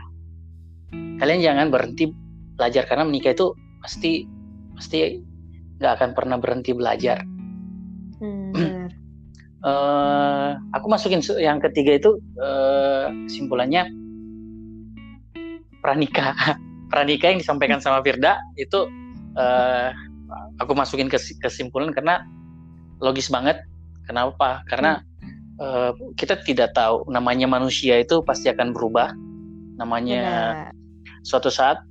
kalian jangan berhenti belajar karena menikah itu pasti pasti nggak akan pernah berhenti belajar. Hmm. uh, aku masukin yang ketiga itu uh, kesimpulannya pranikah. pranikah yang disampaikan sama Firda itu uh, aku masukin ke kesimpulan karena logis banget. Kenapa? Karena hmm. uh, kita tidak tahu namanya manusia itu pasti akan berubah. Namanya Benar. suatu saat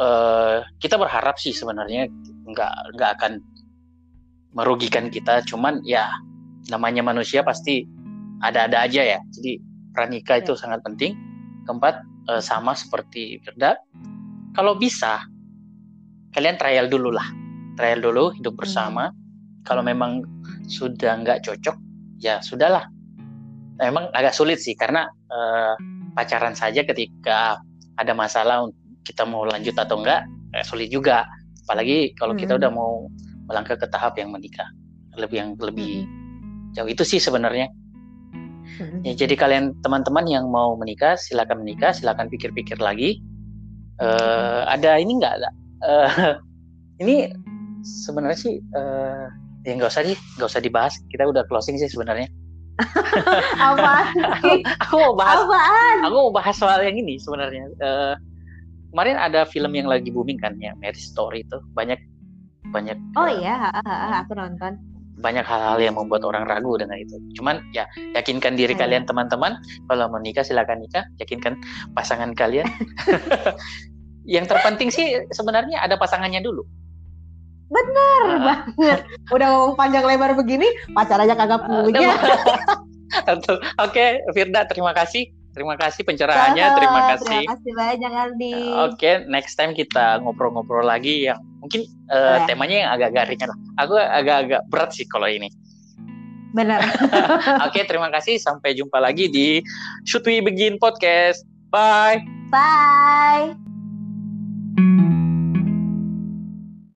uh, kita berharap sih sebenarnya nggak nggak akan merugikan kita. Cuman ya namanya manusia pasti ada-ada aja ya. Jadi pranikah itu ya. sangat penting. Keempat uh, sama seperti Firda. Kalau bisa kalian trial dulu lah trial dulu hidup hmm. bersama hmm. kalau memang sudah nggak cocok ya sudahlah memang agak sulit sih karena uh, pacaran saja ketika ada masalah kita mau lanjut atau enggak eh, sulit juga apalagi kalau hmm. kita udah mau melangkah ke tahap yang menikah lebih yang lebih hmm. jauh itu sih sebenarnya hmm. ya jadi kalian teman-teman yang mau menikah silakan menikah silakan pikir-pikir lagi uh, ada ini enggak uh, ini sebenarnya sih uh, ya nggak usah sih nggak usah dibahas kita udah closing sih sebenarnya apa aku, aku mau bahas Apaan? aku mau bahas soal yang ini sebenarnya uh, kemarin ada film yang lagi booming kan yang Mary Story itu banyak banyak oh uh, iya aku nonton banyak hal-hal yang membuat orang ragu dengan itu. Cuman ya yakinkan diri hmm. kalian teman-teman kalau mau nikah silakan nikah, yakinkan pasangan kalian. yang terpenting sih sebenarnya ada pasangannya dulu. Bener uh. banget. Udah ngomong panjang lebar begini, pacar aja kagak punya. Oke, okay, Firda, terima kasih. Terima kasih pencerahannya, terima kasih. Terima kasih banyak Aldi. Oke, okay, next time kita ngobrol-ngobrol lagi yang mungkin uh, temanya yang agak-agak ringan lah. Aku agak-agak berat sih kalau ini. Benar. Oke, okay, terima kasih. Sampai jumpa lagi di Should We Begin Podcast. Bye. Bye.